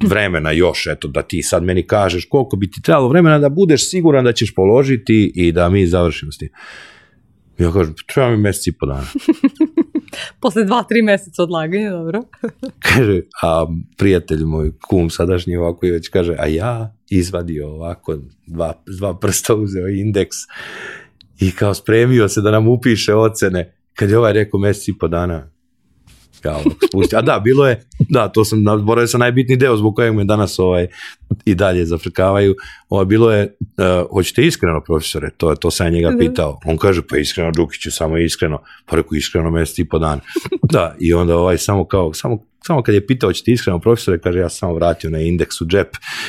S1: vremena još, eto, da ti sad meni kažeš koliko bi ti trebalo vremena da budeš siguran da ćeš položiti i da mi završimo s tim. Ja kažem, treba mi mesec i po dana. [LAUGHS] [LAUGHS]
S2: Posle dva, tri meseca odlaganja, dobro. [LAUGHS]
S1: kaže, a prijatelj moj, kum sadašnji ovako i već kaže, a ja izvadio ovako, dva, dva prsta uzeo indeks i kao spremio se da nam upiše ocene. Kad je ovaj rekao mesec i po dana, ja spusti. A da, bilo je, da, to sam, zaboravio sam najbitniji deo zbog kojeg me danas ovaj, i dalje zafrkavaju. Ovo, bilo je, uh, hoćete iskreno, profesore, to, to sam njega mhm. pitao. On kaže, pa iskreno, Đukiću, samo iskreno. Pa reku, iskreno, mesec i po dan. [LAUGHS] Da, i onda ovaj, samo kao, samo samo kad je pitao hoćete iskreno profesore, kaže ja sam samo vratio na indeks u džep,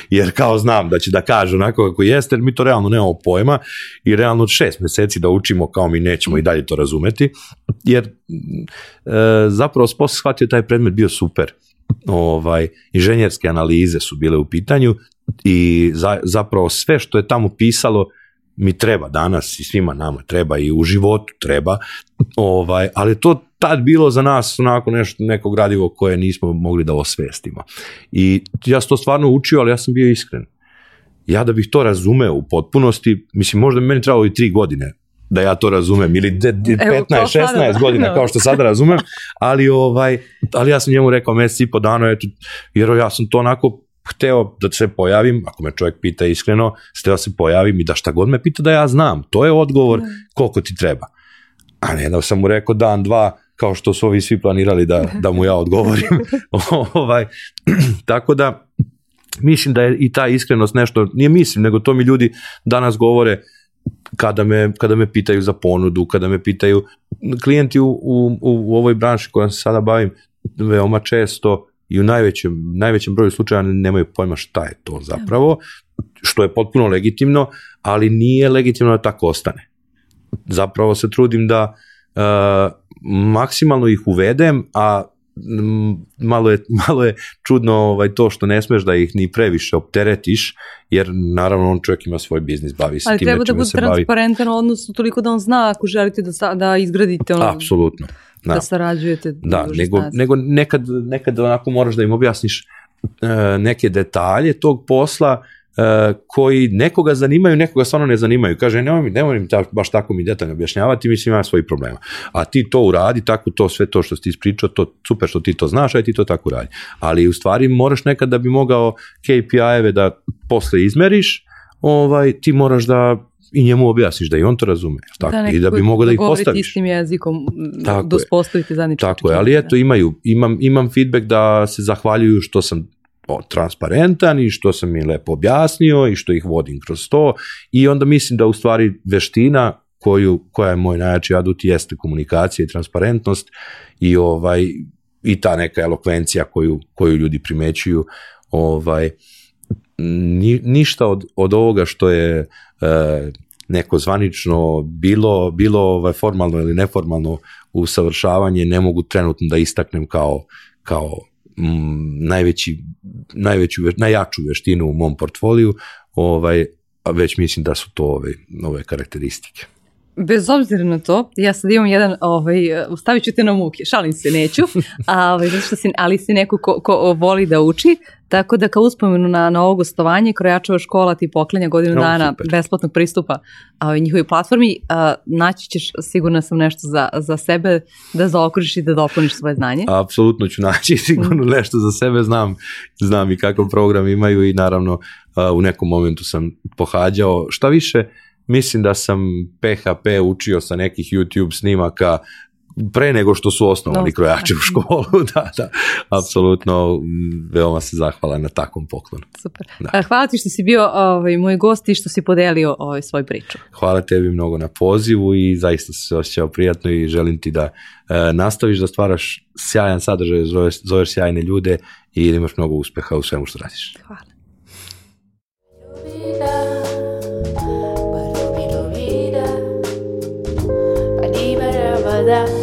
S1: jer kao znam da će da kaže onako kako jeste, jer mi to realno nemamo pojma i realno od šest meseci da učimo kao mi nećemo i dalje to razumeti, jer e, zapravo posle shvatio taj predmet bio super. Ovaj, inženjerske analize su bile u pitanju i za, zapravo sve što je tamo pisalo mi treba danas i svima nama treba i u životu treba, ovaj, ali to tad bilo za nas onako nešto, neko gradivo koje nismo mogli da osvestimo. I ja sam to stvarno učio, ali ja sam bio iskren. Ja da bih to razumeo u potpunosti, mislim možda bi meni trebalo i tri godine da ja to razumem, ili de, de, 15, 16 godina kao što sada razumem, ali, ovaj, ali ja sam njemu rekao mesec i po dana, eto, jer ja sam to onako hteo da se pojavim, ako me čovjek pita iskreno, hteo da se pojavim i da šta god me pita da ja znam. To je odgovor da. koliko ti treba. A ne da sam mu rekao dan, dva, kao što su ovi svi planirali da, da mu ja odgovorim. [LAUGHS] ovaj, tako da, mislim da je i ta iskrenost nešto, nije mislim, nego to mi ljudi danas govore kada me, kada me pitaju za ponudu, kada me pitaju, klijenti u, u, u ovoj branši kojom se sada bavim, veoma često i u najvećem, najvećem broju slučaja nemaju pojma šta je to zapravo, što je potpuno legitimno, ali nije legitimno da tako ostane. Zapravo se trudim da uh, maksimalno ih uvedem, a malo je, [LAUGHS] malo je čudno ovaj, to što ne smeš da ih ni previše opteretiš, jer naravno on čovjek ima svoj biznis, bavi se
S2: Ali
S1: time
S2: treba da bude
S1: bavi.
S2: transparentan odnosno toliko da on zna ako želite da, da izgradite ono,
S1: Apsolutno.
S2: da,
S1: Da,
S2: sarađujete.
S1: da nego, nego nekad, nekad onako moraš da im objasniš e, neke detalje tog posla e, koji nekoga zanimaju, nekoga stvarno ne zanimaju. Kaže, nemoj mi, nemoj mi ta, baš tako mi detaljno objašnjavati, mislim ima svojih problema. A ti to uradi, tako to, sve to što si ti ispričao, to super što ti to znaš, aj ti to tako uradi. Ali u stvari moraš nekad da bi mogao KPI-eve da posle izmeriš, ovaj, ti moraš da i njemu objasniš da i on to razume. Tako? I da bi mogao da ih postaviš.
S2: istim jezikom,
S1: Tako
S2: da
S1: je.
S2: uspostavite zajedničku
S1: Tako je, ali eto imaju, imam, imam feedback da se zahvaljuju što sam o, transparentan i što sam mi lepo objasnio i što ih vodim kroz to. I onda mislim da u stvari veština koju, koja je moj najjači adut jeste komunikacija i transparentnost i ovaj i ta neka elokvencija koju, koju ljudi primećuju ovaj ni, ništa od, od ovoga što je e, neko zvanično bilo bilo ovaj formalno ili neformalno usavršavanje ne mogu trenutno da istaknem kao kao najveći najveću ve- najjaču veštinu u mom portfoliju ovaj a već mislim da su to ove ove karakteristike.
S2: Bez obzira na to, ja sad imam jedan, ovaj, stavit ću te na muke, šalim se, neću, [LAUGHS] a, ovaj, zato što si, ali si neko ko, ko voli da uči, tako da kao uspomenu na, na ovo gostovanje, Krojačeva škola ti poklanja godinu
S1: No,
S2: dana
S1: super.
S2: besplatnog pristupa a, ovaj, njihovoj platformi, a, naći ćeš, sigurno sam nešto za, za sebe da zaokružiš i da dopuniš svoje znanje.
S1: apsolutno ću naći [LAUGHS] sigurno nešto za sebe, znam, znam i kakav program imaju i naravno a, u nekom momentu sam pohađao, šta više, mislim da sam PHP učio sa nekih YouTube snimaka pre nego što su osnovani
S2: No,
S1: krojače u [LAUGHS] školu, da, da, apsolutno veoma se zahvala na takvom poklonu.
S2: Super.
S1: Da.
S2: A, Hvala ti što si bio ovaj, moj gost i što si podelio ovaj, svoj priču.
S1: Hvala tebi mnogo na pozivu i zaista se osjećao prijatno i želim ti da e, nastaviš da stvaraš sjajan sadržaj, zoveš, zoveš sjajne ljude i da imaš mnogo uspeha u svemu što radiš.
S2: Hvala.
S3: para para rarum.